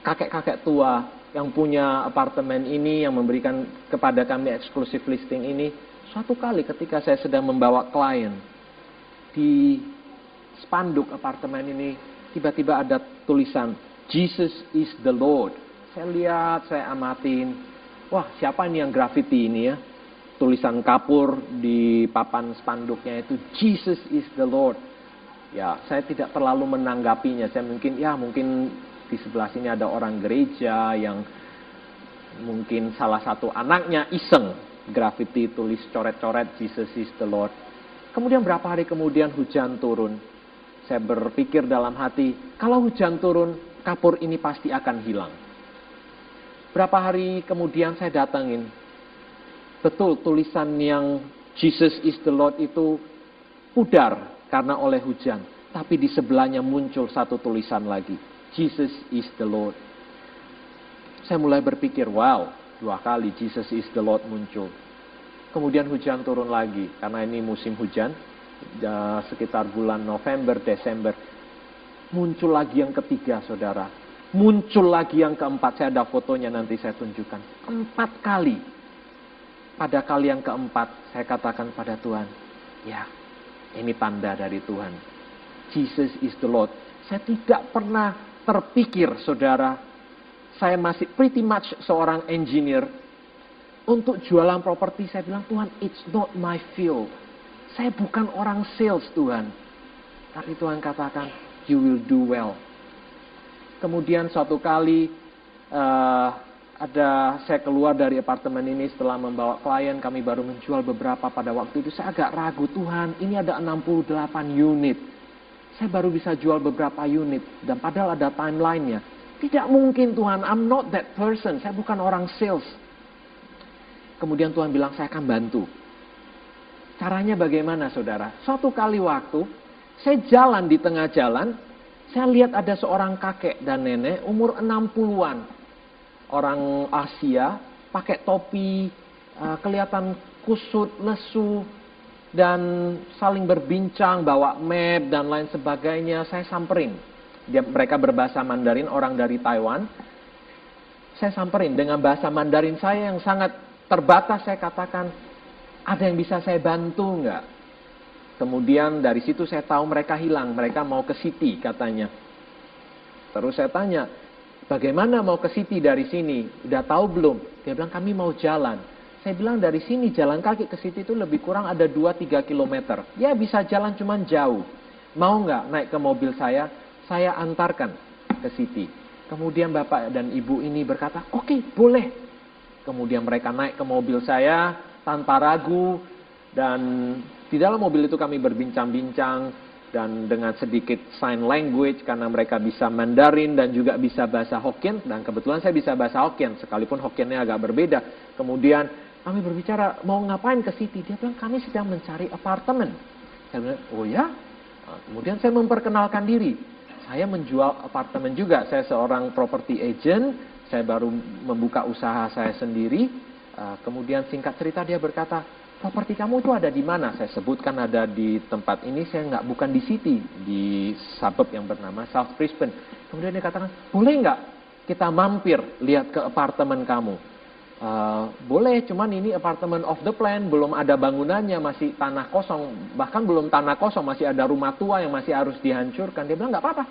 Kakek-kakek tua yang punya apartemen ini, yang memberikan kepada kami eksklusif listing ini, suatu kali ketika saya sedang membawa klien di spanduk apartemen ini, tiba-tiba ada tulisan, Jesus is the Lord. Saya lihat, saya amatin, wah siapa ini yang graffiti ini ya? Tulisan kapur di papan spanduknya itu, Jesus is the Lord. Ya, saya tidak terlalu menanggapinya. Saya mungkin, ya mungkin di sebelah sini ada orang gereja yang mungkin salah satu anaknya iseng graffiti tulis coret-coret Jesus is the Lord. Kemudian berapa hari kemudian hujan turun. Saya berpikir dalam hati, kalau hujan turun, kapur ini pasti akan hilang. Berapa hari kemudian saya datangin. Betul tulisan yang Jesus is the Lord itu pudar karena oleh hujan. Tapi di sebelahnya muncul satu tulisan lagi. Jesus is the Lord. Saya mulai berpikir, wow, dua kali Jesus is the Lord muncul. Kemudian hujan turun lagi, karena ini musim hujan, sekitar bulan November, Desember. Muncul lagi yang ketiga, saudara. Muncul lagi yang keempat, saya ada fotonya nanti saya tunjukkan. Empat kali. Pada kali yang keempat, saya katakan pada Tuhan, ya, ini tanda dari Tuhan. Jesus is the Lord. Saya tidak pernah terpikir, saudara, saya masih pretty much seorang engineer. Untuk jualan properti, saya bilang, Tuhan, it's not my field. Saya bukan orang sales, Tuhan. Tapi Tuhan katakan, you will do well. Kemudian suatu kali, uh, ada saya keluar dari apartemen ini setelah membawa klien, kami baru menjual beberapa pada waktu itu. Saya agak ragu, Tuhan, ini ada 68 unit saya baru bisa jual beberapa unit. Dan padahal ada timelinenya. Tidak mungkin Tuhan, I'm not that person. Saya bukan orang sales. Kemudian Tuhan bilang, saya akan bantu. Caranya bagaimana saudara? Suatu kali waktu, saya jalan di tengah jalan, saya lihat ada seorang kakek dan nenek umur 60-an. Orang Asia, pakai topi, uh, kelihatan kusut, lesu, dan saling berbincang, bawa map dan lain sebagainya. Saya samperin. Dia, mereka berbahasa Mandarin, orang dari Taiwan. Saya samperin dengan bahasa Mandarin saya yang sangat terbatas. Saya katakan, ada yang bisa saya bantu nggak? Kemudian dari situ saya tahu mereka hilang, mereka mau ke City katanya. Terus saya tanya, bagaimana mau ke City dari sini? Udah tahu belum? Dia bilang kami mau jalan. Saya bilang dari sini jalan kaki ke City itu lebih kurang ada 2-3 kilometer. Ya bisa jalan cuman jauh. Mau nggak naik ke mobil saya? Saya antarkan ke City. Kemudian bapak dan ibu ini berkata, oke okay, boleh. Kemudian mereka naik ke mobil saya tanpa ragu dan di dalam mobil itu kami berbincang-bincang dan dengan sedikit sign language karena mereka bisa Mandarin dan juga bisa bahasa Hokkien dan kebetulan saya bisa bahasa Hokkien sekalipun Hokkiennya agak berbeda. Kemudian kami berbicara mau ngapain ke City? Dia bilang kami sedang mencari apartemen. Saya bilang oh ya. Nah, kemudian saya memperkenalkan diri. Saya menjual apartemen juga. Saya seorang property agent. Saya baru membuka usaha saya sendiri. Ah, kemudian singkat cerita dia berkata, properti kamu itu ada di mana? Saya sebutkan ada di tempat ini, saya nggak bukan di city, di suburb yang bernama South Brisbane. Kemudian dia katakan, boleh nggak kita mampir lihat ke apartemen kamu? Uh, boleh, cuman ini apartemen of the plan, belum ada bangunannya, masih tanah kosong, bahkan belum tanah kosong, masih ada rumah tua yang masih harus dihancurkan. Dia bilang nggak apa-apa,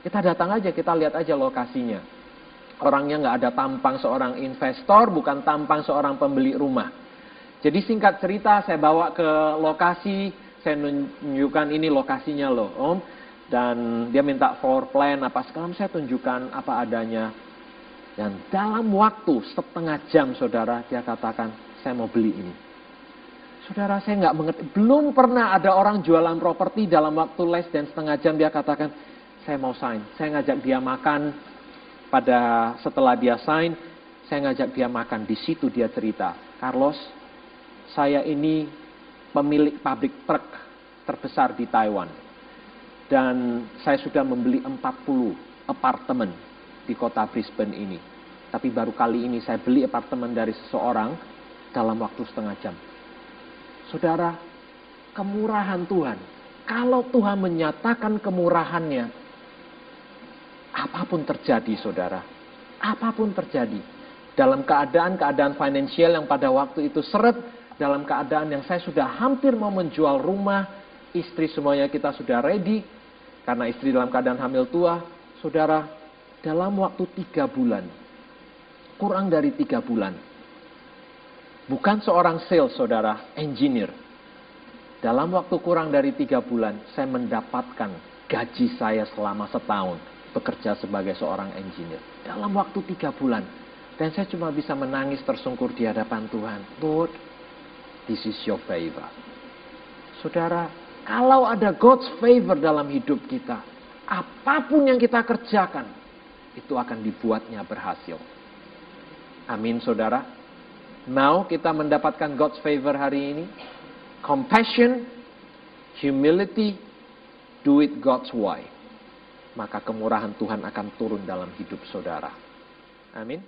kita datang aja, kita lihat aja lokasinya. Orangnya nggak ada tampang seorang investor, bukan tampang seorang pembeli rumah. Jadi singkat cerita saya bawa ke lokasi, saya tunjukkan ini lokasinya loh om. Dan dia minta floor plan apa segala saya tunjukkan apa adanya. Dan dalam waktu setengah jam saudara dia katakan saya mau beli ini. Saudara saya nggak mengerti, belum pernah ada orang jualan properti dalam waktu less dan setengah jam dia katakan saya mau sign. Saya ngajak dia makan pada setelah dia sign, saya ngajak dia makan di situ dia cerita. Carlos, saya ini pemilik pabrik truk terbesar di Taiwan. Dan saya sudah membeli 40 apartemen di kota Brisbane ini. Tapi baru kali ini saya beli apartemen dari seseorang dalam waktu setengah jam. Saudara, kemurahan Tuhan. Kalau Tuhan menyatakan kemurahannya, apa pun terjadi saudara. Apa pun terjadi. Dalam keadaan-keadaan finansial yang pada waktu itu seret dalam keadaan yang saya sudah hampir mau menjual rumah, istri semuanya kita sudah ready, karena istri dalam keadaan hamil tua, saudara, dalam waktu tiga bulan, kurang dari tiga bulan, bukan seorang sales, saudara, engineer, dalam waktu kurang dari tiga bulan, saya mendapatkan gaji saya selama setahun bekerja sebagai seorang engineer. Dalam waktu tiga bulan. Dan saya cuma bisa menangis tersungkur di hadapan Tuhan. Lord, This is your favor. Saudara, kalau ada God's favor dalam hidup kita, apa pun yang kita kerjakan, itu akan dibuatnya berhasil. Amin, saudara. Mau kita mendapatkan God's favor hari ini? Compassion, humility, do it God's way. Maka kemurahan Tuhan akan turun dalam hidup saudara. Amin.